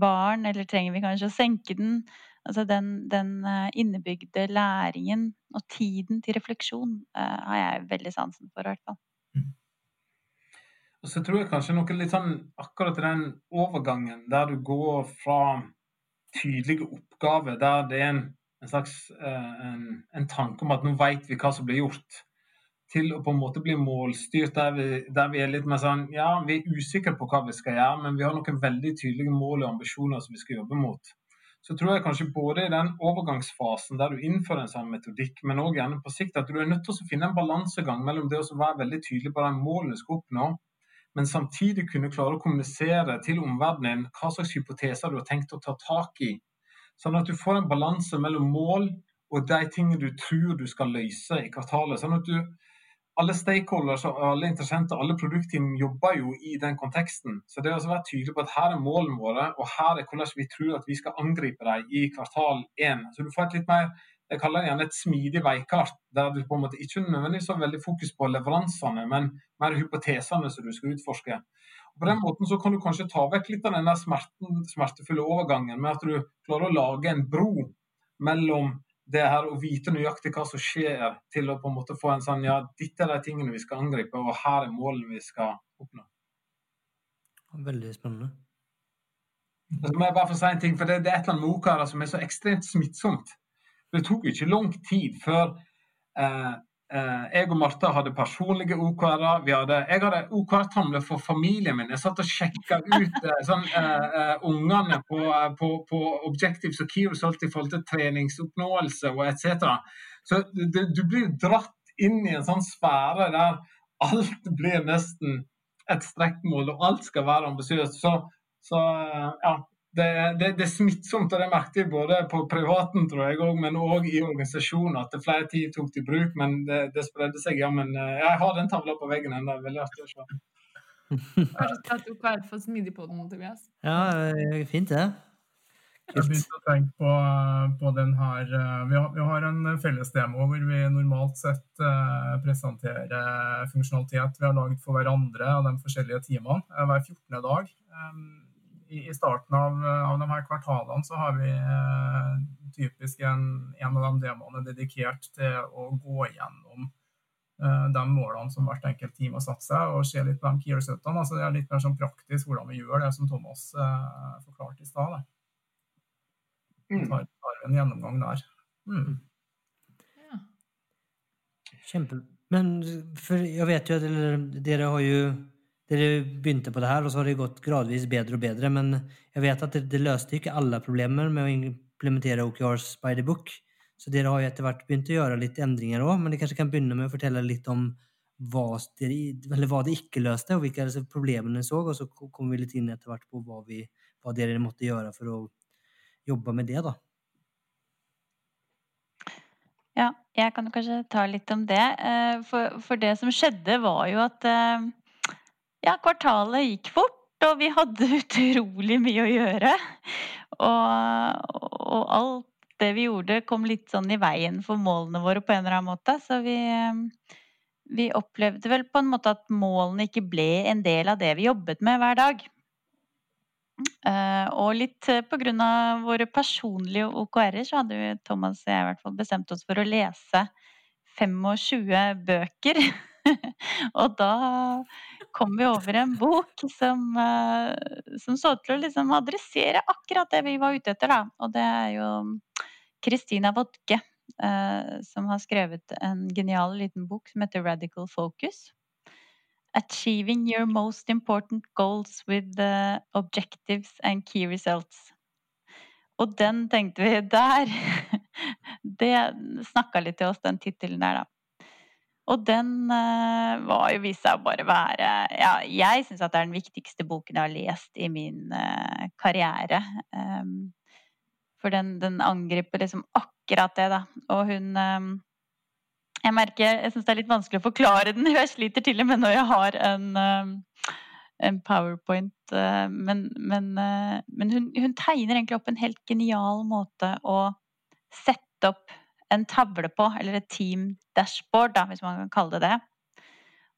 baren, eller trenger vi kanskje å senke den? Altså den, den eh, innebygde læringen og tiden til refleksjon uh, har jeg veldig sansen for, i hvert fall. Mm. Og så tror jeg kanskje noe litt sånn akkurat den overgangen der du går fra tydelige oppgaver, der det er en, en slags uh, en, en, tanke om at nå vet vi hva som blir gjort, til å på en måte bli målstyrt der vi, der vi er litt mer sånn Ja, vi er usikre på hva vi skal gjøre, men vi har noen veldig tydelige mål og ambisjoner som vi skal jobbe mot så tror jeg kanskje både i den overgangsfasen der du innfører en sånn metodikk, men òg gjerne på sikt at du er nødt til å finne en balansegang mellom det å være veldig tydelig på de målene du skal oppnå, men samtidig kunne klare å kommunisere til omverdenen hva slags hypoteser du har tenkt å ta tak i. Sånn at du får en balanse mellom mål og de tingene du tror du skal løse i kvartalet. Sånn at du alle stakeholders og alle interessenter, alle produktteam jobber jo i den konteksten. Så det å være tydelig på at her er målene våre, og her er hvordan vi tror at vi skal angripe dem i kvartal én. Så du får et litt mer jeg kaller det gjerne et smidig veikart, der du på en måte ikke nødvendigvis har veldig fokus på leveransene, men mer hypotesene som du skal utforske. Og på den måten så kan du kanskje ta vekk litt av den der smerten, smertefulle overgangen med at du klarer å lage en bro mellom det her å vite nøyaktig hva som skjer, til å på en måte få en sånn ja, dette er de tingene vi skal angripe, og her er målene vi skal oppnå. Veldig spennende. Så må jeg bare få si en ting, for det, det er et eller annet med okara som er så ekstremt smittsomt. Det tok jo ikke lang tid før eh, jeg og Martha hadde personlige OKR-er. Jeg hadde OKR-tavle for familien min. Jeg satt og sjekka ut eh, sånn, uh, ungene på, på, på, Objectives og Key results i forhold til treningsoppnåelse og etc. Så du, du, blir dratt inn i en sånn sfære der alt blir nesten et strekkmål, og alt skal være ambisiøst. Så, så ja, det, det, det, er smittsomt, og det merket vi både på privaten, tror jeg, også, men òg i organisasjonen. At det flere tid tok til bruk, men det, det spredde seg. Ja, men eh, jeg har den tavla på veggen ennå. Veldig artig å se. Kanskje tatt opp for smidig på den, Tobias. Ja, eh, fint det. Jeg begynte å tenke på, på den her eh, vi har, vi har, en felles demo hvor vi normalt sett presenterer funksjonalitet vi har laget for hverandre av de forskjellige teamene hver 14. dag. I, starten av, av, de her kvartalene så har vi eh, typisk en, en, av de demoene dedikert til å gå gjennom eh, de målene som hvert enkelt team har satt seg, og se litt på de key resultene. Altså det er litt mer sånn praktisk hvordan vi gjør det, som Thomas eh, forklarte i stad. Mm. Tar, tar en gjennomgang der. Mm. Ja. Kjempe... Men for jeg vet jo at dere har jo dere begynte på det her, og så har det gått gradvis bedre og bedre. Men jeg vet at det, det løste ikke alle problemer med å implementere OKRs by the book. Så dere har jo etter hvert begynt å gjøre litt endringer òg. Men dere kanskje kan begynne med å fortelle litt om hva, dere, hva det ikke løste, og hvilke problemer dere så. Og så kommer vi litt inn etter hvert på hva, vi, hva dere måtte gjøre for å jobbe med det. da. Ja, jeg kan kanskje ta litt om det. Eh, for, for det som skjedde, var jo at eh, ja, kvartalet gikk fort, og vi hadde utrolig mye å gjøre. Og, og, alt det vi gjorde, kom litt sånn i veien for målene våre på en eller annen måte. Så vi, vi opplevde vel på en måte at målene ikke ble en del av det vi jobbet med hver dag. Eh, og litt pga. våre personlige OKR-er, så hadde Thomas og jeg i hvert fall bestemt oss for å lese 25 bøker. og da kom vi over en bok som, eh, som så til å liksom adressere akkurat det vi var ute etter, da. Og det er jo Kristina Wodke eh, som har skrevet en genial liten bok som heter Radical Focus. Achieving your most important goals with the objectives and key results. Og den tenkte vi der Det snakka litt til oss, den tittelen der, da. Og den uh, var jo vist seg å bare være Ja, jeg syns at det er den viktigste boken jeg har lest i min uh, karriere. Um, for den, den, angriper liksom akkurat det, da. Og hun um, jeg merker, jeg syns det er litt vanskelig å forklare den. Jeg sliter til og med når jeg har en, um, en powerpoint. Eh, men, men, men hun, hun, tegner egentlig opp en helt genial måte å sette opp en tavle på, eller et team dashboard, da, hvis man kan kalle det det.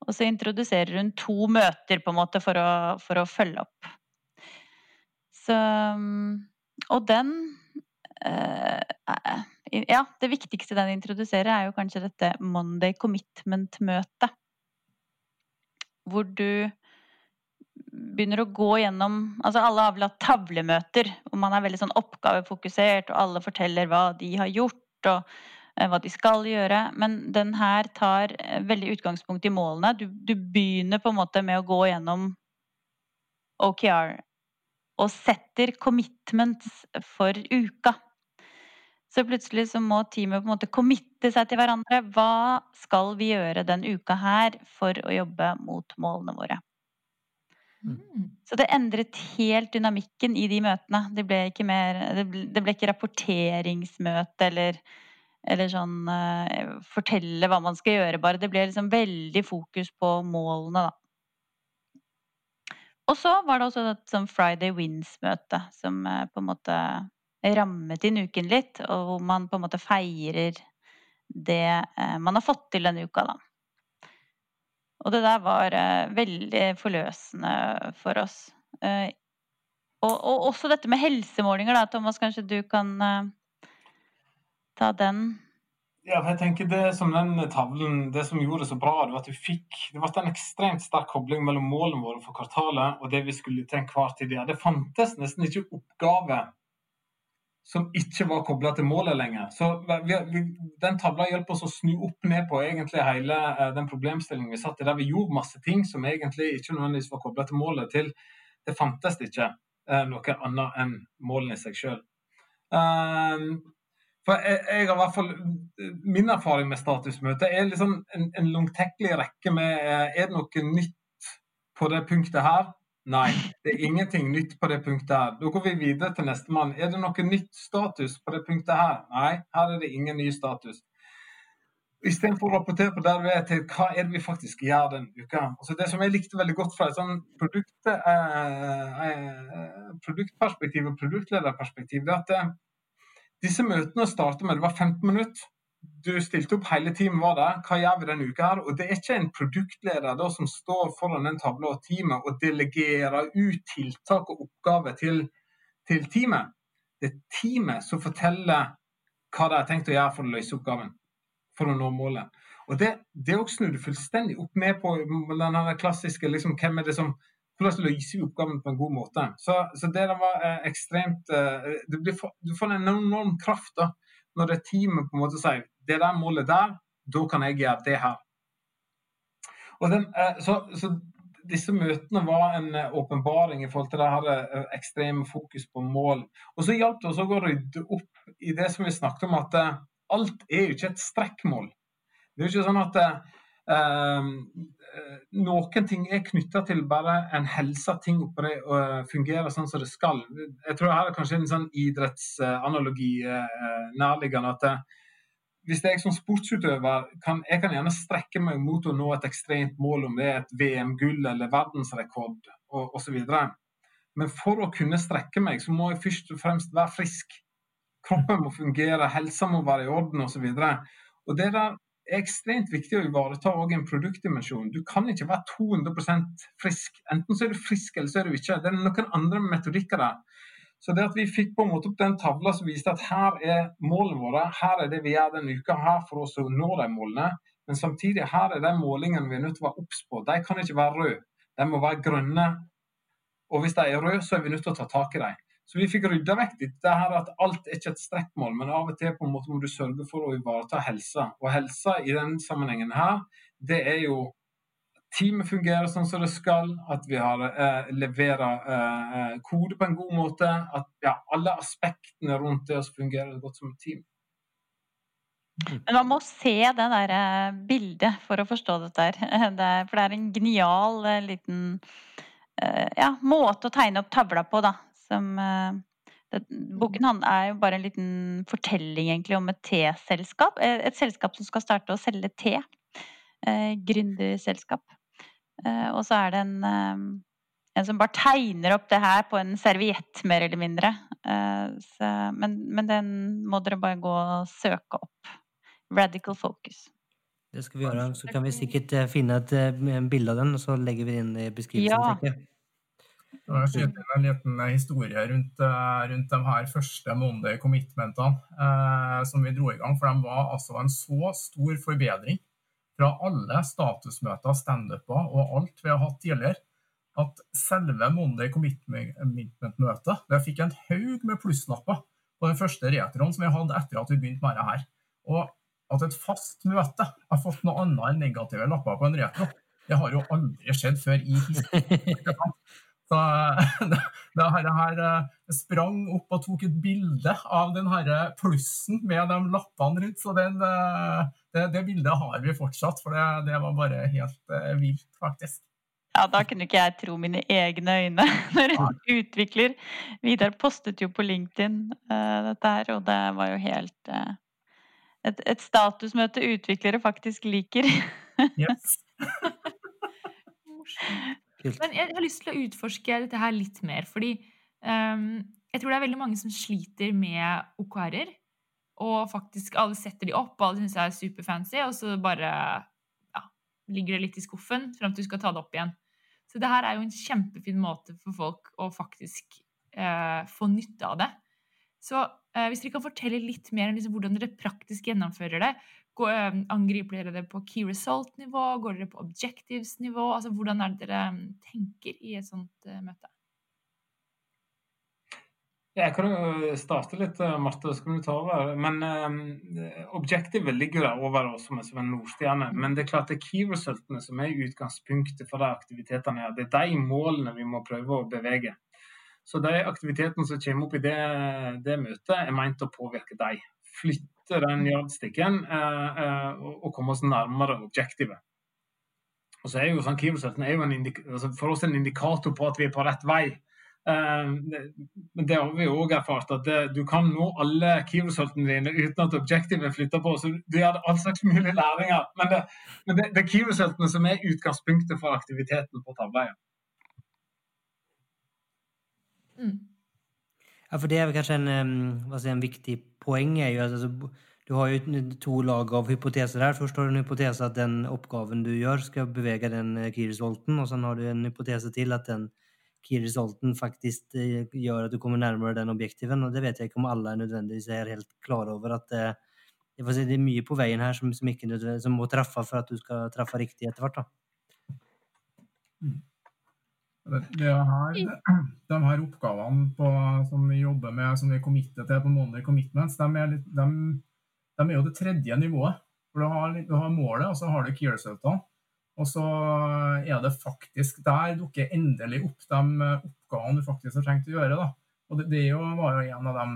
Og så introduserer hun to møter på en måte for å, for å følge opp. Så Og den øh, ja, det viktigste den introduserer, er jo kanskje dette Monday commitment-møtet. Hvor du begynner å gå gjennom Altså alle har vel hatt tavlemøter hvor man er veldig sånn oppgavefokusert, og alle forteller hva de har gjort og hva de skal gjøre. Men den her tar eh, veldig utgangspunkt i målene. Du, du begynner på en måte med å gå gjennom OKR og setter commitments for uka. Så plutselig så må teamet på en måte committe seg til hverandre. Hva skal vi gjøre den uka her for å jobbe mot målene våre? Mm. Så det endret helt dynamikken i de møtene. Det ble ikke, mer, det ble ikke rapporteringsmøte eller, eller sånn uh, fortelle hva man skal gjøre, bare. Det ble liksom veldig fokus på målene, da. Og så var det også et sånn Friday Wins-møte, som uh, på en måte rammet inn uken litt, og hvor man på en måte feirer det eh, man har fått til denne uka, da. Og det der var eh, veldig forløsende for oss. Eh, og, og, også dette med helsemålinger, da. Thomas, kanskje du kan ta den? Ja, jeg tenker Det som den tavlen, det som gjorde det så bra, det var at vi fikk det ble en ekstremt sterk kobling mellom målene våre for kvartalet og det vi skulle til enhver tid gjøre. Det fantes nesten ikke oppgave som ikke var kobla til målet lenger. Så vi, vi, Den tavla hjelper oss å snu opp ned på egentlig hele uh, den problemstillingen vi satt i, der vi gjorde masse ting som egentlig ikke nødvendigvis var kobla til målet. til Det fantes ikke uh, noe annet enn målene i seg sjøl. For jeg, jeg, har i hvert fall, Min erfaring med statusmøte er liksom en, en langtekkelig rekke med Er det noe nytt på det punktet her? Nei, det er ingenting nytt på det punktet her. Da går vi videre til nestemann. Er det noe nytt status på det punktet her? Nei, her er det ingen ny status. Istedenfor å rapportere på der vi er til hva er det vi faktisk gjør den uka. Altså det som jeg likte veldig godt fra et sånn produkt, eh, eh, produktperspektiv og produktlederperspektiv, det er at eh, disse møtene starter med det var 15 minutter du stilte opp, hele teamet var der. Hva gjør vi denne uka? her? Og Det er ikke en produktleder da, som står foran den tavla og teamet og delegerer ut tiltak og oppgaver til, til, teamet. Det er teamet som forteller hva de har tenkt å gjøre for å løse oppgaven. For å nå målet. Og Det, det også snur du fullstendig opp ned på den klassiske liksom, hvem er det som hvordan løser vi oppgaven på en god måte. Så, så det var eh, ekstremt eh, for, Du får en enorm kraft da, når det teamet på en måte sier det der målet der, da kan jeg gjøre det her. Den, eh, så, så, disse møtene var en eh, åpenbaring i forhold til det her eh, ekstreme fokus på mål. Og så hjalp det oss å rydde opp i det som vi snakket om, at alt er jo ikke et strekkmål. Det er jo ikke sånn at noen ting er knytta til bare en helse, ting oppå det og fungerer sånn som det skal. Jeg tror her er kanskje en sånn idrettsanalogi uh, nærliggende. at hvis jeg som sportsutøver kan, jeg kan gjerne strekke meg mot å nå et ekstremt mål, om det er et VM-gull eller verdensrekord osv. Men for å kunne strekke meg, så må jeg først og fremst være frisk. Kroppen må fungere, helsa må være i orden osv. Og, og det der er ekstremt viktig å ivareta en produktdimensjon. Du kan ikke være 200% frisk. Enten så er du frisk, eller så er du ikke. Det er noen andre metodikker der. Så det at vi fikk på en måte opp den tavla som viste at her er målene våre, her er det vi gjør denne uka her for oss å nå de målene, men samtidig her er de målingene vi er nødt til å være obs på. De kan ikke være røde, de må være grønne. Og hvis de er røde, så er vi nødt til å ta tak i dem. Så vi fikk rydda vekk litt det her at alt er ikke et strekkmål, men av og til på en måte må du sørge for å ivareta helsa. Og helsa i den sammenhengen her, det er jo teamet fungerer sånn som det skal, at vi har eh, leverer eh, eh, kode på en god måte. At ja, alle aspektene rundt det å fungerer godt som et team. Men man må se det der eh, bildet for å forstå dette her. Det for det er en genial eh, liten ja, måte å tegne opp tavla på, da som eh, det, Boken er jo bare en liten fortelling egentlig om et teselskap. Eh, et selskap som skal starte å selge te. Eh, Gründerselskap. Eh, og så er det en, eh, en, som bare tegner opp det her på en serviett, mer eller mindre. Eh, så, men, men, den må dere bare gå og søke opp. Radical Focus. Det skal vi gjøre. Så kan vi sikkert finne et, et bilde av den, og så legger vi det inn i beskrivelsen. Ja. Det inn en liten historie rundt, eh, rundt de her første Monday commitmentene eh, som vi dro i gang. For de var altså en så stor forbedring fra alle statusmøter, standuper og alt vi har hatt tidligere, at selve Monday commitment-møtet det fikk en haug med plusslapper på den første retroen som vi hadde etter at vi begynte med det her. Og at et fast møte har fått noe annet enn negative lapper på en retro, det har jo aldri skjedd før i historien. Så det her, her eh, sprang opp og tok et bilde av den her plussen med de lappene rundt. Så den, eh, det, det, bildet har vi fortsatt, for det, det var bare helt uh, vilt, faktisk. Ja, da kunne ikke jeg tro mine egne øyne når en utvikler Vidar postet jo på LinkedIn uh, dette her, og det var jo helt uh, et, et, statusmøte utviklere faktisk liker. yes. Men jeg har lyst til å utforske dette her litt mer, fordi um, jeg tror det er veldig mange som sliter med OKR-er. Og faktisk alle setter de opp, alle syns det er superfancy, og så bare ja, ligger det litt i skuffen fram til du skal ta det opp igjen. Så det her er jo en kjempefin måte for folk å faktisk eh, få nytte av det. Så eh, hvis dere kan fortelle litt mer om liksom, hvordan dere praktisk gjennomfører det, angriper dere det på key result-nivå? Går dere på objectives-nivå? Altså, hvordan er det dere mm, tenker i et sånt uh, møte? Jeg kan jo starte litt, eh, Marte, så kan du ta over. Men um, objektivet ligger der over oss som en nordstjerne. Mm. Men det er klart det er key resultene som er utgangspunktet for de aktivitetene. her. Det er de målene vi må prøve å bevege. Så de aktivitetene som kommer opp i det, det møtet, er meint å påvirke dem. Flytte flytte den yardsticken eh, eh, og komme oss nærmere objektivet. Og så er jo sånn er jo altså for oss en indikator på at vi er på rett vei. Uh, men det har vi òg erfart, at det, du kan nå alle key-resultene dine uten at objektivet flytter på. Så du gjør all slags mulige læringer. Men det, men det, det er som er utgangspunktet for aktiviteten på tavla. Mm. Ja, for det er kanskje en, si, en viktig poeng er jo altså, du har jo to lag av hypoteser her. Først har du en hypotese at den oppgaven du gjør, skal bevege den eh, key-resulten, og så har du en hypotese til at den key-resulten faktisk eh, gjør at du kommer nærmere den objektiven. Og det vet jeg ikke om alle er nødvendigvis er helt klar over. at det, si, det er mye på veien her som, som, som må treffe for at du skal treffe riktig etter hvert. Mm. Det her, de her oppgavene på, som vi jobber med, som vi er committed til på Monday Commitments, de er, litt, de, de er, jo det tredje nivået. For du har, du har målet, og så har du key resultene. Og så er det faktisk der dukker endelig opp de oppgavene du faktisk har tenkt å gjøre. Da. Og det, det var jo en av de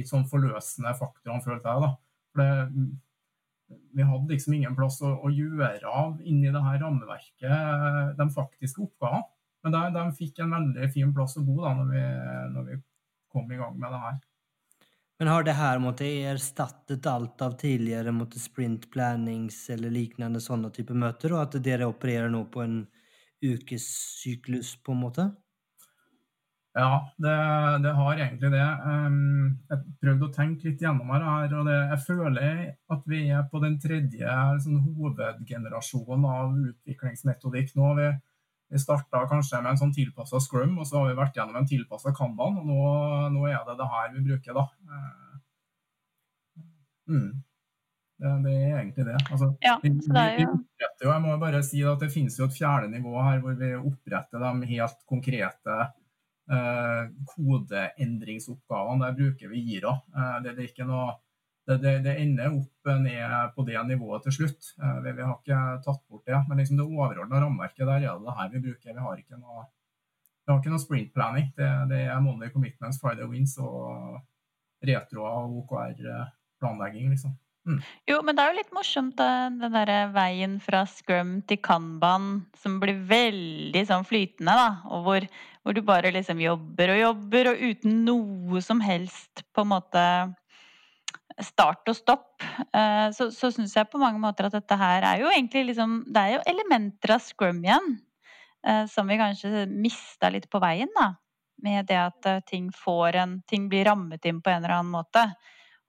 litt sånn forløsende faktorene, følte jeg. da. For det, vi hadde liksom ingen plass å, å gjøre av inni det her rammeverket de faktiske oppgavene. Men de, de, fikk en veldig fin plass å bo da når vi, når vi kom i gang med det her. Men har det her måtte erstattet alt av tidligere måtte sprint plannings eller lignende sånne type møter, og at dere opererer nå på en ukessyklus, på en måte? Ja, det, det, har egentlig det. Jeg prøvde å tenke litt gjennom det her, og det, jeg føler at vi er på den tredje sånn, hovedgenerasjonen av utviklingsmetodikk nå. Vi, vi starta kanskje med en sånn tilpassa scrum, og så har vi vært gjennom en tilpassa kanban, og nå, nå, er det det her vi bruker, da. Mm. Det, det, er egentlig det. Altså, ja, det er jo... vi, jeg må bare si at det finnes jo et fjerde nivå her hvor vi oppretter de helt konkrete Eh, kodeendringsoppgavene. Der bruker vi Gira. Eh, det, det, noe, det, det, ender opp ned på det nivået til slutt. Eh, vi, vi har ikke tatt bort det. Men liksom det overordna rammeverket, der er det det her vi bruker. Vi har ikke noe, vi har ikke noe sprint planning. Det, det er Monday Commitments, Friday Wins og retro og OKR-planlegging, liksom. Mm. Jo, men det er jo litt morsomt, den derre veien fra scrum til kanban som blir veldig sånn flytende, da. Og hvor, hvor, du bare liksom jobber og jobber, og uten noe som helst på en måte start og stopp. Eh, så, så syns jeg på mange måter at dette her er jo egentlig liksom Det er jo elementer av scrum igjen. Eh, som vi kanskje mista litt på veien, da. Med det at eh, ting får en Ting blir rammet inn på en eller annen måte.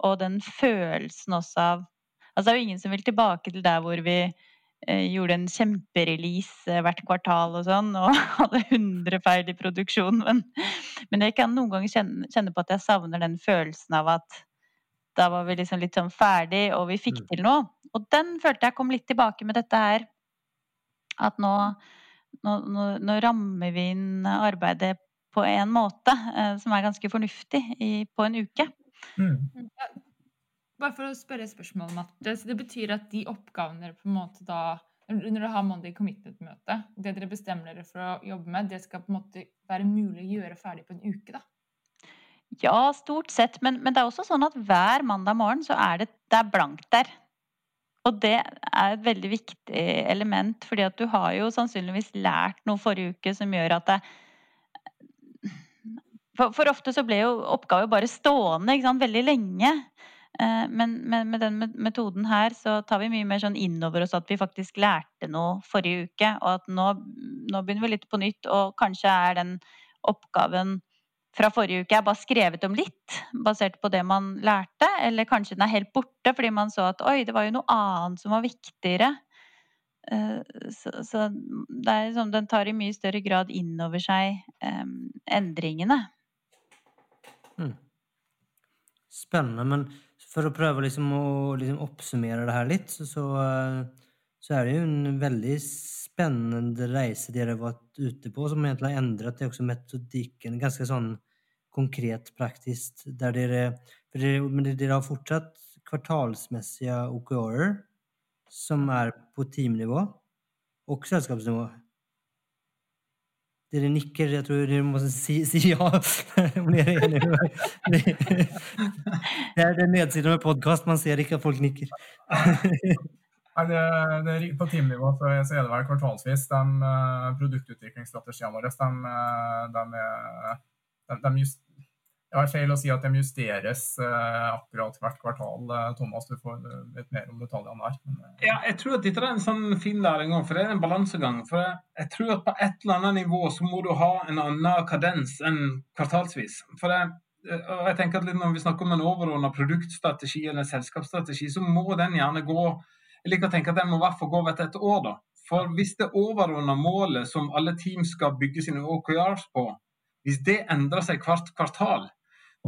Og den følelsen også av Altså det er jo ingen som vil tilbake til der hvor vi gjorde en kjemperelease hvert kvartal og sånn, og hadde 100 feil i produksjon. Men, men, jeg kan noen ganger kjenne, kjenne, på at jeg savner den følelsen av at da var vi liksom litt sånn ferdig, og vi fikk mm. til noe. Og den følte jeg kom litt tilbake med dette her. At nå, nå, nå, nå rammer vi inn arbeidet på en måte eh, som er ganske fornuftig i, på en uke. Mm. Bare for å spørre et spørsmål, Matte. Så det betyr at de oppgavene dere på en måte da Når dere har Monday Committed-møte, det dere bestemmer dere for å jobbe med, det skal på en måte være mulig å gjøre ferdig på en uke, da? Ja, stort sett. Men, men det er også sånn at hver mandag morgen så er det, det er blankt der. Og det er et veldig viktig element, fordi at du har jo sannsynligvis lært noe forrige uke som gjør at det, for, for, ofte så ble jo oppgaver bare stående veldig lenge. Eh, men, men, med den metoden her så tar vi mye mer sånn innover oss at vi faktisk lærte noe forrige uke. Og at nå, nå begynner vi litt på nytt, og kanskje er den oppgaven fra forrige uke er bare skrevet om litt, basert på det man lærte. Eller kanskje den er helt borte fordi man så at oi, det var jo noe annet som var viktigere. Eh, så, det er sånn, den tar i mye større grad inn over seg um, endringene. Mm. Spennende. Men for å prøve liksom å liksom oppsummere det her litt, så, så, eh, så, er det jo en veldig spennende reise dere har vært ute på, som egentlig har endret det også metodikken ganske sånn konkret, praktisk. Der dere, dere, men dere har fortsatt kvartalsmessige OKR-er som er på teamnivå og selskapsnivå. Dere nikker. Jeg tror dere må si, si ja om dere er enige. Det er den nedsiden med podkast. Man ser ikke at folk nikker. Nei, det, det, på teamnivå så er det vel kvartalsvis. De uh, produktutviklingsstrategiene våre de, eh, de, de, de just, jeg har feil å si at de justeres uh, akkurat hvert kvartal. Uh, Thomas, du får litt mer om detaljene der. Men. Ja, jeg tror at dette er en sånn fin læring òg, for det er en balansegang. For jeg, tror at på et eller annet nivå så må du ha en annen kadens enn kvartalsvis. For det, jeg tenker at Når vi snakker om en overordna produktstrategi eller selskapsstrategi, så må den gjerne gå jeg liker å tenke at den må i hvert fall gå etter et år. da. For hvis det overordna målet som alle team skal bygge sine OKRs på, hvis det endrer seg hvert kvartal,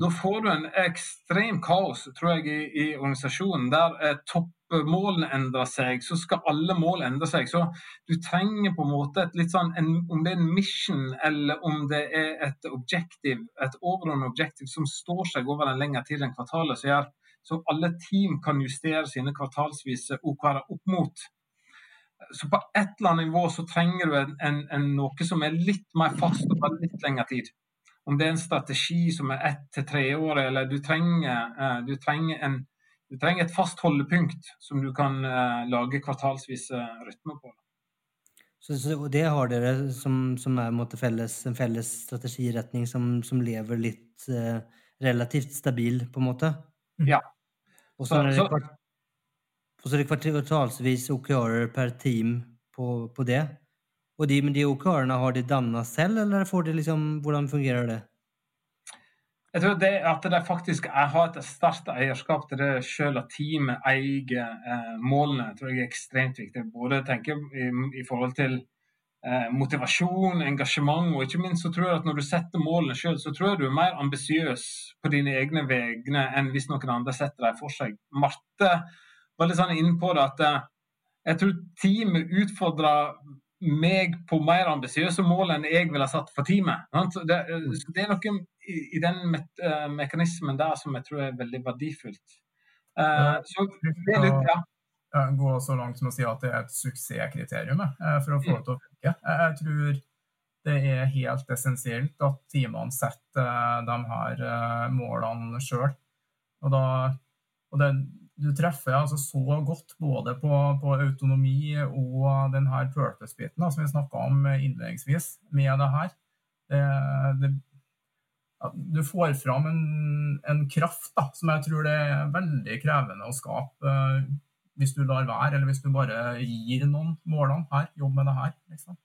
da får du en ekstrem kaos tror jeg, i, i organisasjonen, der eh, toppmålene endrer seg. Så skal alle mål endre seg. Så du trenger på en måte et litt sånn, en, Om det er en mission eller om det er et objektiv, et overordnet objektiv som står seg over en lengre tid enn kvartalet, så, gjør, så alle team kan justere sine kvartalsvise OKR opp mot. Så på et eller annet nivå så trenger du en, en, en, noe som er litt mer fast over litt lengre tid om det er en strategi som er ett til tre år, eller du trenger, eh, du trenger, en, du trenger et fast holdepunkt som du kan uh, lage kvartalsvise rytmer på. Så, så, det har dere som, som er en, felles, en felles strategiretning som, som lever litt uh, relativt stabil, på en måte? Ja. Og så, er det, kvart, så er det kvartalsvis OKR-er per team på, på det? Og de, med de OKR-ene, har de danna selv, eller får de liksom Hvordan fungerer det? Jeg tror det at de faktisk har et sterkt eierskap til det selv at teamet eier eh, målene, tror jeg er ekstremt viktig. Både tenke i, i forhold til eh, motivasjon, engasjement, og ikke minst så tror jeg at når du setter målene selv, så tror jeg du er mer ambisiøs på dine egne vegne enn hvis noen andre setter dem for seg. Marte var litt sånn inne på det at eh, jeg tror teamet utfordrer meg på mer ambisiøse mål enn jeg ville ha satt for teamet. Det, det, er noe i, den me uh, mekanismen der som jeg tror er veldig verdifullt. Uh, så det er litt, ja. Gå så langt som å si at det er et suksesskriterium uh, for å få det til å funke. Jeg tror det er helt essensielt at teamene setter de her målene sjøl. Og, og det, du treffer altså så godt både på, på autonomi og denne purpose-biten som vi snakka om innledningsvis, med det her. Det, det, du får fram en, en kraft da, som jeg tror det er veldig krevende å skape uh, hvis du lar være, eller hvis du bare gir noen målene her, jobb med det her. liksom.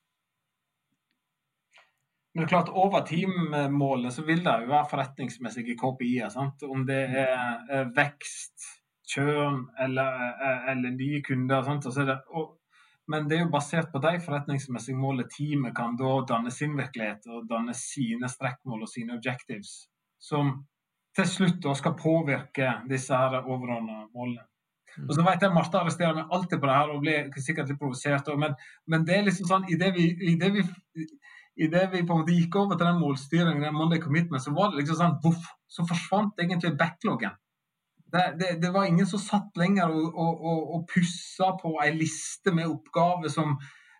Men klart, over teammålet så vil det jo være forretningsmessige KPI-er. Om det er vekst, kjøn eller, eh, eller nye kunder. Det, og, men det er jo basert på de forretningsmessige målene teamet kan da danne sin virkelighet og danne sine strekkmål og sine objectives, som til slutt da skal påvirke disse her overordna målene. Mm. Og så vet jeg Marte arresterer meg alltid på det her og blir sikkert litt provosert. Men, men, det er liksom sånn i det vi, i det vi, i det vi på en måte gikk over til den målstyringen, den Monday Commitment, så var det liksom sånn voff, så forsvant egentlig backloggen. Det, det, det, var ingen som satt lenger og, og, og, og pussa på ei liste med oppgaver som,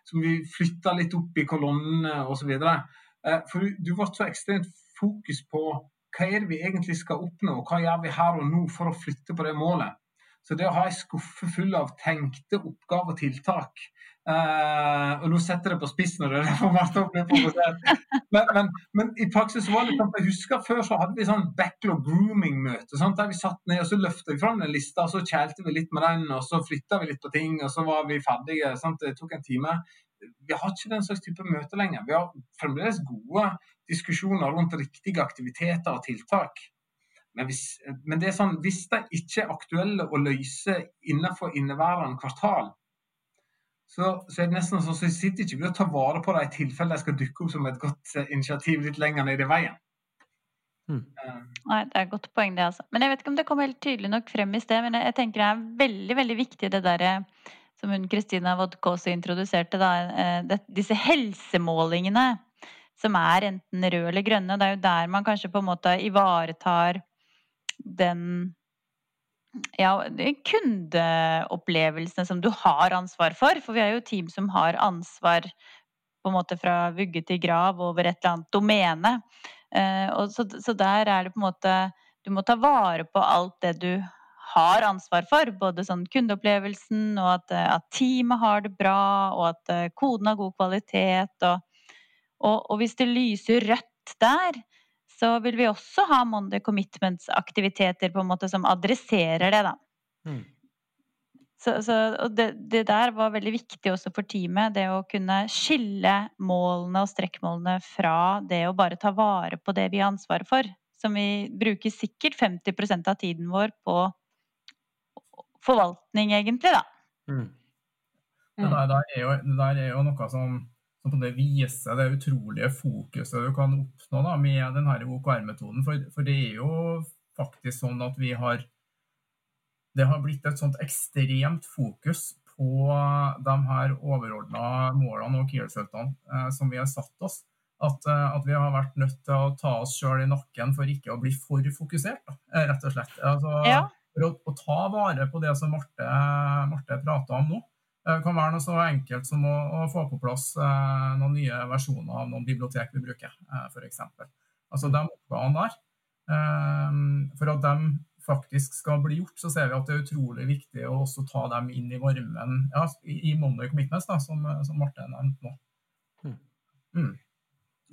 som vi flytta litt opp i kolonnene osv. Eh, for du, ble så ekstremt fokus på hva er det vi egentlig skal oppnå, og hva gjør vi her og nå for å flytte på det målet. Så det å ha ei skuffe full av tenkte oppgaver og tiltak Uh, og nå setter jeg det på spissen, og det er derfor Marte blir provosert. Men, men, men, i praksis var det sånn, jeg husker Før så hadde vi sånn backlog grooming-møte. Der vi satt ned og så løfta vi fram den lista, og så kjælte vi litt med den, og så flytta vi litt på ting, og så var vi ferdige. Sant? Det tok en time. Vi har ikke den slags type møter lenger. Vi har fremdeles gode diskusjoner rundt riktige aktiviteter og tiltak. Men hvis, men det er sånn, hvis de ikke er aktuelle å løse innenfor inneværende kvartal, så, så, er det nesten sånn så sitter ikke vi og tar vare på det i tilfelle de skal dukke opp som et godt uh, initiativ litt lenger ned i veien. Mm. Nei, Det er et godt poeng, det. altså. Men Jeg vet ikke om det kom helt tydelig nok frem i sted, men jeg tenker det er veldig veldig viktig det der som hun Kristina Vodko også introduserte, da, eh, det, disse helsemålingene som er enten røde eller grønne. Det er jo der man kanskje på en måte ivaretar den ja, kundeopplevelsene som du har ansvar for. For vi er jo team som har ansvar på en måte fra vugge til grav over et eller annet domene. Eh, og så, så, der er det på en måte Du må ta vare på alt det du har ansvar for. Både sånn kundeopplevelsen, og at, at teamet har det bra, og at eh, koden har god kvalitet. Og, og, og hvis det lyser rødt der, så vil vi også ha Monday Commitments-aktiviteter på en måte som adresserer det, da. Mm. Så, så, og det, det, der var veldig viktig også for teamet. Det å kunne skille målene og strekkmålene fra det å bare ta vare på det vi har ansvaret for. Som vi bruker sikkert 50% av tiden vår på forvaltning, egentlig, da. Mm. Det, der, det, er jo, det der er jo noe som som det viser det utrolige fokuset du kan oppnå da, med denne OKR-metoden. For, for, det er jo faktisk sånn at vi har Det har blitt et sånt ekstremt fokus på de her overordna målene og key-resultene eh, som vi har satt oss. At, eh, at, vi har vært nødt til å ta oss sjøl i nakken for ikke å bli for fokusert, da, eh, rett og slett. Altså, ja. For å, å, ta vare på det som Marte, Marte prata om nå, det eh, kan være noe så enkelt som å, å få på plass eh, noen nye versjoner av noen bibliotek vi bruker, eh, f.eks. Altså de oppgavene der. Eh, for at de faktisk skal bli gjort, så ser vi at det er utrolig viktig å også ta dem inn i varmen ja, i Monday Commitments, da, som, som Marte nevnte nå. Hmm. Mm.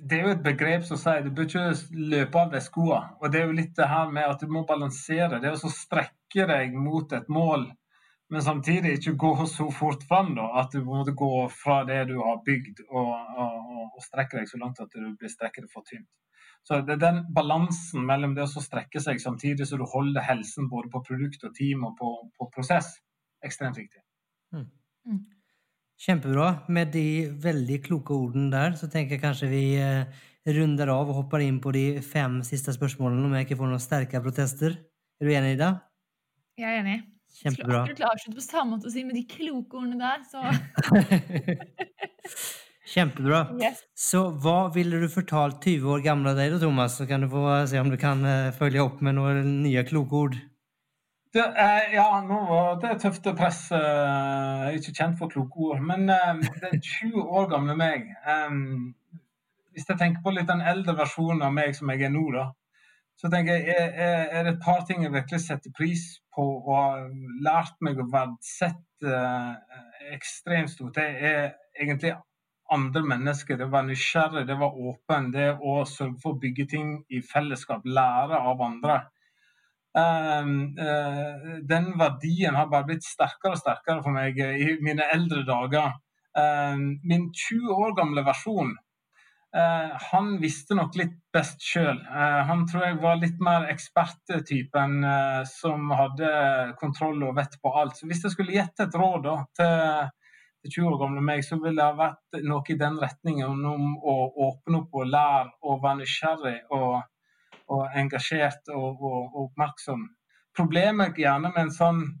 Det er jo et begrep som sier du bør ikke løpe av deg skoene. Og det er jo litt det her med at du må balansere. Det er å strekke deg mot et mål men samtidig ikke gå så fort fram da, at du må gå fra det du har bygd, og, og, og strekke deg så langt at du blir strekket for tynt. Så det er den balansen mellom det å strekke seg samtidig som du holder helsen både på produkt og team og på, på prosess, ekstremt viktig. Mm. mm. Kjempebra. Med de veldig kloke ordene der så tenker jeg kanskje vi eh, runder av og hopper inn på de fem siste spørsmålene om jeg ikke får noen sterke protester. Er du enig, i det? Jeg er enig. Kjempebra. Jeg skulle avslutte på samme måte å si med de kloke ordene der, så Kjempebra. Yes. Så hva ville du fortalt 20 år gamle deg da, Thomas? Så kan du få se om du kan eh, følge opp med noen nye kloke ord. Det, er, ja, nå var det tøft press. presse. jeg er ikke kjent for kloke ord. Men den det er 20 år gamle meg. Um, hvis jeg tenker på litt den eldre versjonen av meg som jeg er nå, da, så tenker jeg, er, er det et par ting jeg virkelig setter pris på og lært meg å verdsette uh, ekstremt stort. Det er egentlig andre mennesker. Det var nysgjerrig, det var åpen. Det å sørge for å bygge ting i fellesskap, lære av andre. Um, uh, den verdien har bare blitt sterkere og sterkere for meg i mine eldre dager. Um, min 20 år gamle versjon Eh, han visste nok litt best sjøl. Eh, han tror jeg var litt mer eksperttypen uh, som hadde kontroll og vett på alt. Så hvis jeg skulle gjette et råd da, til, til 20 år gamle meg, så ville det vært noe i den retningen om å åpne opp og lære og være nysgjerrig og, og engasjert og, og, og, oppmerksom. Problemet gjerne med en sånn eh,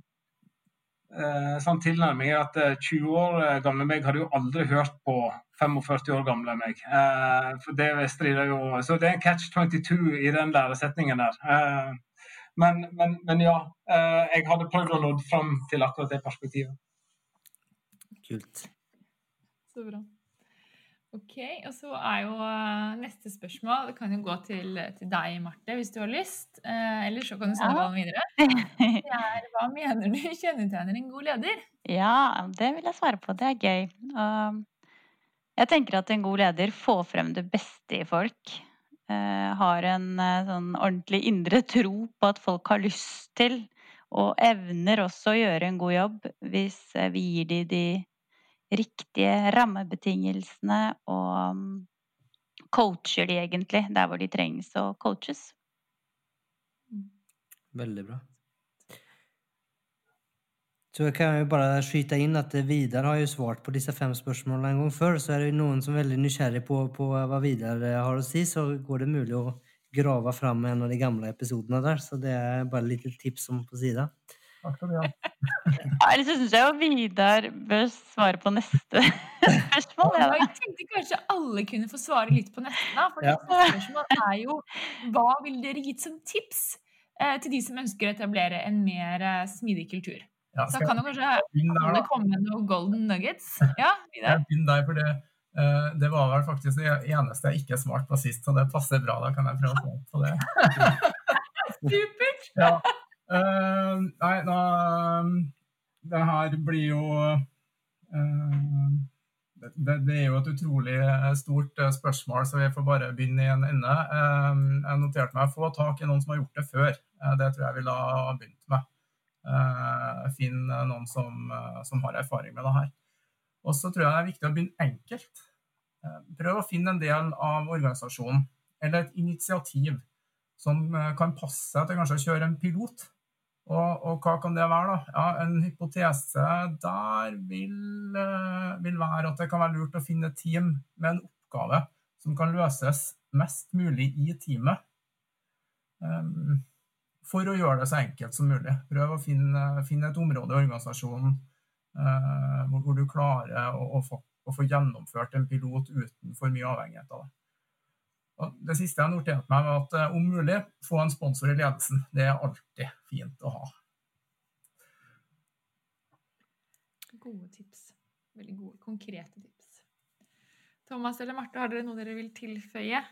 sånn tilnærming er at 20 eh, år eh, gamle meg hadde jo aldri hørt på 45 år gamle meg. Eh, for det strider jo Så det er en catch 22 i den læresetningen der. Eh, men, men, men, ja, eh, jeg hadde prøvd å nå fram til akkurat det perspektivet. Kult. Så bra. Ok, og så er jo uh, neste spørsmål Det kan jo gå til, til, deg, Marte, hvis du har lyst. Eh, eller så kan du sende ja. ballen videre. Er, hva mener du kjennetegner en god leder? Ja, det vil jeg svare på. Det er gøy. Uh, jeg tenker at en god leder får frem det beste i folk. Uh, har en sånn ordentlig indre tro på at folk har lyst til, og evner også å gjøre en god jobb hvis vi gir dem de riktige rammebetingelsene og mm, coacher de egentlig der hvor de trengs å coaches. Veldig bra. Så jeg kan jo bare skyte inn at Vidar har jo svart på disse fem spørsmålene en gang før. Så er det noen som er veldig nysgjerrig på, på hva Vidar har å si, så går det mulig å grave fram en av de gamle episodene der. Så det er bare et lite tips om på sida. Takk skal du ha. Syns jeg jo Vidar bør svare på neste spørsmål. Ja, jeg tenkte kanskje alle kunne få svare litt på neste. Da, for ja. spørsmålet er jo hva vil dere gitt som tips eh, til de som ønsker å etablere en mer eh, smidig kultur? Ja, så kan jo kanskje alle komme med noen golden nuggets. Ja, Vidar? Jeg der, for det, uh, det var vel faktisk det eneste jeg ikke svarte på sist, så det passer bra. Da kan jeg prøve å svare på det. Supert! ja. Uh, nei, da Det her blir jo uh, det, det, er jo et utrolig stort spørsmål, så vi får bare begynne i en ende. Jeg noterte meg å få tak i noen som har gjort det før. det tror jeg ville ha begynt med. Finn noen som, som, har erfaring med det her. Og så tror jeg det er viktig å begynne enkelt. Prøv å finne en del av organisasjonen, eller et initiativ, som kan passe til kanskje å kjøre en pilot. Og, og, hva kan det være, da? Ja, en hypotese der vil, uh, vil, være at det kan være lurt å finne et team med en oppgave som kan løses mest mulig i teamet. Um, for å gjøre det så enkelt som mulig. Prøv å finne, finne et område i organisasjonen hvor, hvor, du klarer å, å, få, å, få, gjennomført en pilot uten for mye avhengighet av det. Og det siste jeg har notert meg, var at eh, om mulig få en sponsor i ledelsen. Det er alltid fint å ha. Gode tips. Veldig gode, konkrete tips. Thomas eller Marte, har dere noe dere vil tilføye?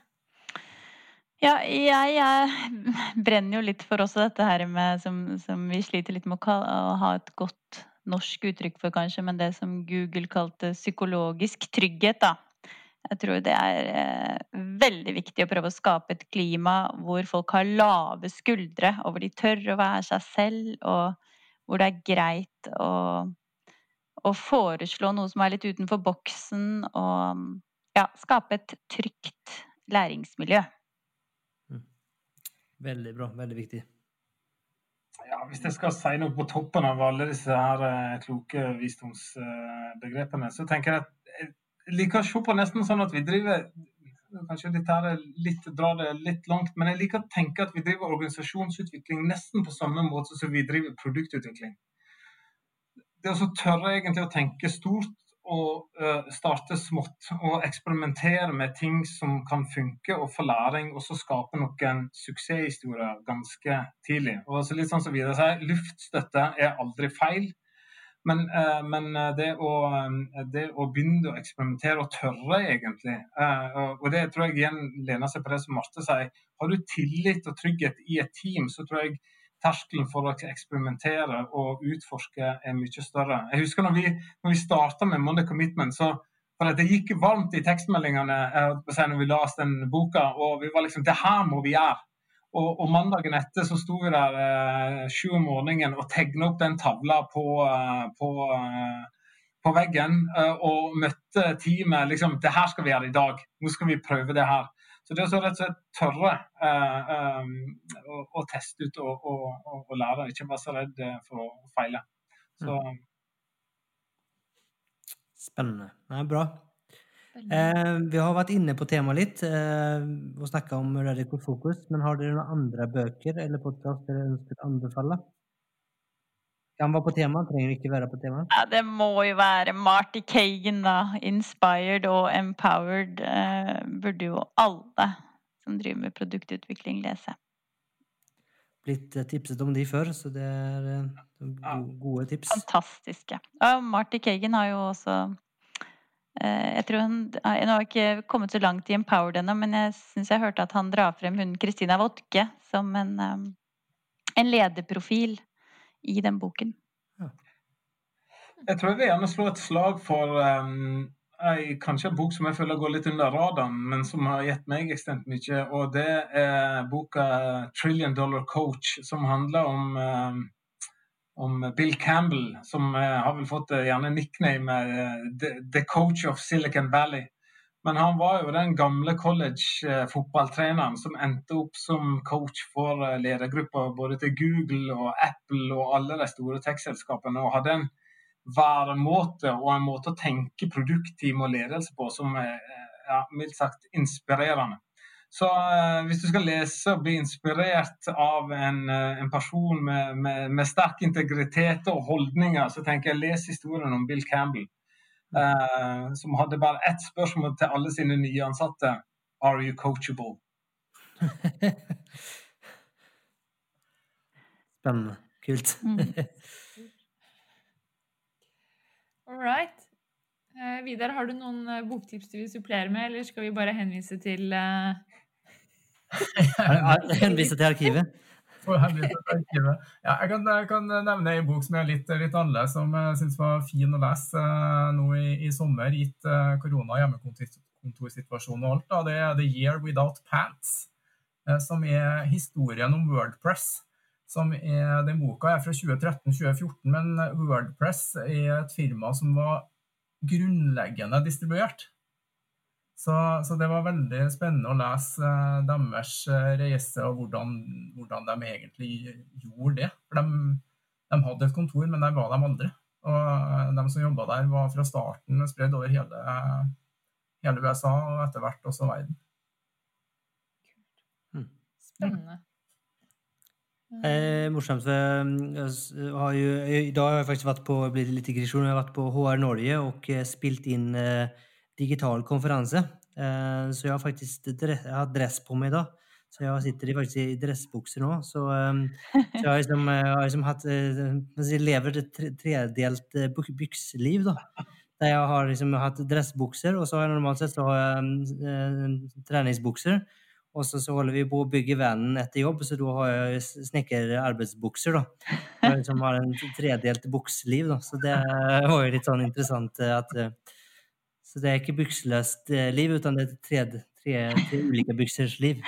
Ja, jeg, jeg brenner jo litt for også dette her med som, som vi sliter litt med å, å ha et godt norsk uttrykk for, kanskje, men det som Google kalte psykologisk trygghet, da. Jeg tror det er eh, veldig viktig å prøve å skape et klima hvor folk har lave skuldre, og hvor de tør å være seg selv, og hvor det er greit å, å foreslå noe som er litt utenfor boksen, og ja, skape et trygt læringsmiljø. Veldig bra. Veldig viktig. Ja, hvis jeg skal si noe på toppen av alle disse her eh, kloke visdomsbegrepene, så tenker jeg at jeg liker å se på nesten sånn at vi driver Kanskje dette her er litt, drar det litt langt, men jeg liker å tenke at vi driver organisasjonsutvikling nesten på samme måte som vi driver produktutvikling. Det å tørre egentlig å tenke stort og starte smått og eksperimentere med ting som kan funke, og få læring, og så skape noen suksesshistorier ganske tidlig. Og så litt sånn som videre sier, Luftstøtte er aldri feil. Men, uh, men det, å, det, å, begynne å eksperimentere og tørre, egentlig Og det tror jeg igjen lener seg på det som Marte sier. Har du tillit og trygghet i et team, så tror jeg terskelen for å eksperimentere og utforske er mye større. Jeg husker når vi, når vi starta med Monday Commitment, så for det gikk varmt i tekstmeldingene eh, når vi leste den boka, og vi var liksom Det her må vi gjøre. Og, og mandagen etter så sto vi der eh, sju om morgenen og tegna opp den tavla på, eh, på, eh, på veggen eh, og møtte teamet. liksom, Det her skal vi gjøre i dag. Nå skal vi prøve det her. Så det å rett og slett tørre eh, eh, å, å, teste ut og, og, og, lære, ikke være så redd for å feile. Så, mm. Spennende. er bra. Eh, vi har vært inne på temaet litt eh, og snakka om Radical Focus, men har dere noen andre bøker eller podkast dere ønsker å anbefale? Kan være på tema, trenger ikke være på tema. Ja, det må jo være Marty Kagan, da. Inspired og empowered eh, burde jo alle som driver med produktutvikling, lese. Blitt eh, tipset om de før, så det er eh, gode tips. Fantastiske. Og Marty Kagan har jo også jeg tror han, jeg har ikke kommet så langt i Empowered ennå, men jeg syns jeg hørte at han drar frem hun Kristina Wodke som en, en lederprofil i den boken. Jeg tror jeg vil gjerne slå et slag for um, ei, kanskje en bok som jeg føler går litt under radaren, men som har gitt meg ekstremt mye. Og det er boka 'Trillion Dollar Coach', som handler om, um, om Bill Campbell, som uh, har vel fått uh, gjerne nickname uh, the, Coach of Silicon Valley. Men han var jo den gamle college-fotballtreneren som endte opp som coach for ledergruppa både til Google og Apple og alle de store tech-selskapene, og hadde en væremåte og en måte å tenke produktteam og ledelse på som er ja, mildt sagt inspirerende. Så uh, hvis du skal lese og bli inspirert av en, uh, en person med, med, med, sterk integritet og holdninger, så tenker jeg les historien om Bill Campbell Uh, som hadde bare ett spørsmål til alle sine nye ansatte. Are you coachable? Spennende. Kult. mm. All right. Eh, Vidar, har du noen boktips du vil supplere med, eller skal vi bare henvise til uh... Henvise til arkivet? Ja, jeg, kan, jeg, kan, nevne en bok som er litt, litt annerledes, som jeg syns var fin å lese uh, nå i, i, sommer, gitt uh, korona- hjemmekontorsituasjonen og alt. Da. Det er The Year Without Pants, uh, som er historien om Wordpress. Som er, den boka er fra 2013-2014, men Wordpress er et firma som var grunnleggende distribuert. Så, så, det var veldig spennende å lese uh, deres uh, reise og hvordan, hvordan, de egentlig gjorde det. For de, de, hadde et kontor, men der var de andre. Og uh, de som jobba der, var fra starten spredd over hele, hele, USA og etter hvert også verden. Hmm. Spennende. Eh, morsomt. Har jo, I dag har jeg faktisk vært på blitt litt digresjon, jeg har vært på HR Norge og spilt inn eh, digital konferanse. Eh, så jeg har faktisk dress, jeg har dress på meg da. Så jeg sitter faktisk i dressbukser nå. Så, um, så jeg har liksom, jeg har liksom hatt eh, Jeg lever et tredelt eh, byksliv, da. Der jeg har liksom hatt dressbukser, og så har jeg normalt sett så har jeg treningsbukser. Og så, så, holder vi på å bygge vanen etter jobb, så da har jeg snekkerarbeidsbukser. da. Jeg liksom har en tredelt buksliv, da. Så det var jo litt sånn interessant at så det er ikke bukseløst eh, liv, utan det er tre, tre, tre ulike buksers liv.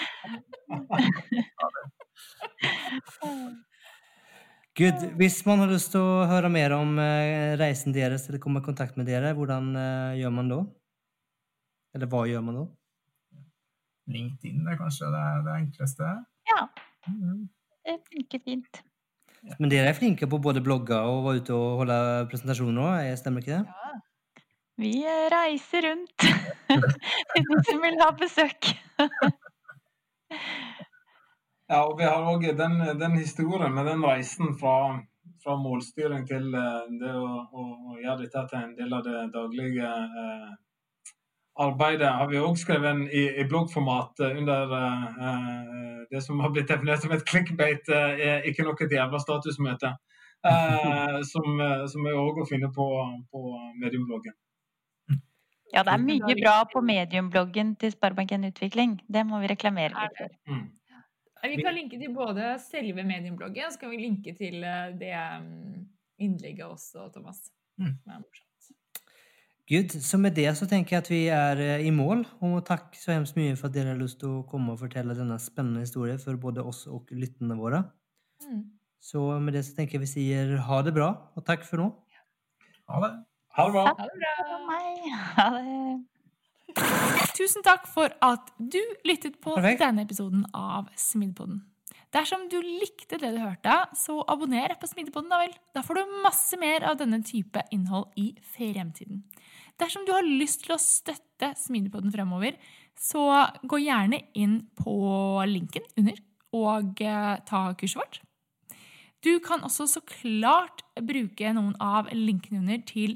Gud, hvis man har lyst til å høre mer om eh, reisen deres eller komme i kontakt med dere, hvordan eh, gjør man da? Eller hva gjør man da? LinkedIn er kanskje det, det enkleste. Ja, Mhm. det funker fint. Men dere er flinke på både blogge og være ute og holde presentasjoner òg, stemmer ikke det? Vi eh, reiser rundt til de som vil ha besøk. Ja, og vi har òg den, den historien med den reisen fra, fra målstyring til eh, det å, å, å gjøre dette til en del av det daglige eh, arbeidet, har vi òg skrevet i, i bloggformat eh, under eh, eh, det som har blitt definert som et clickbait, eh, er ikke nok et jævla statusmøte. Eh, som, eh, som er òg å finne på, på mediumbloggen. Ja, det er mye bra på mediumbloggen til Sparebanken Utvikling. Det må vi reklamere litt for. Mm. Vi kan linke til både selve mediumbloggen, så kan vi linke til eh, det mm, innlegget også, Thomas. Mm. Som er morsomt. Gud, så med det så tenker jeg at vi er eh, i mål. Og takk så hemskt mye for at dere har lyst til å komme og fortelle denne spennende historien for både oss og lytterne våre. Mm. Så med det så tenker jeg vi sier ha det bra, og takk for nå. Ha det. Ha det bra. Ha det bra! Ha det. Tusen takk for at du lyttet på Perfekt. denne episoden av Smidepodden. Dersom du likte det du hørte, så abonner på Smidepodden, da vel. Da får du masse mer av denne type innhold i fremtiden. Dersom du har lyst til å støtte Smidepodden fremover, så gå gjerne inn på linken under og eh, ta kurset vårt. Du kan også så klart bruke noen av linkene under til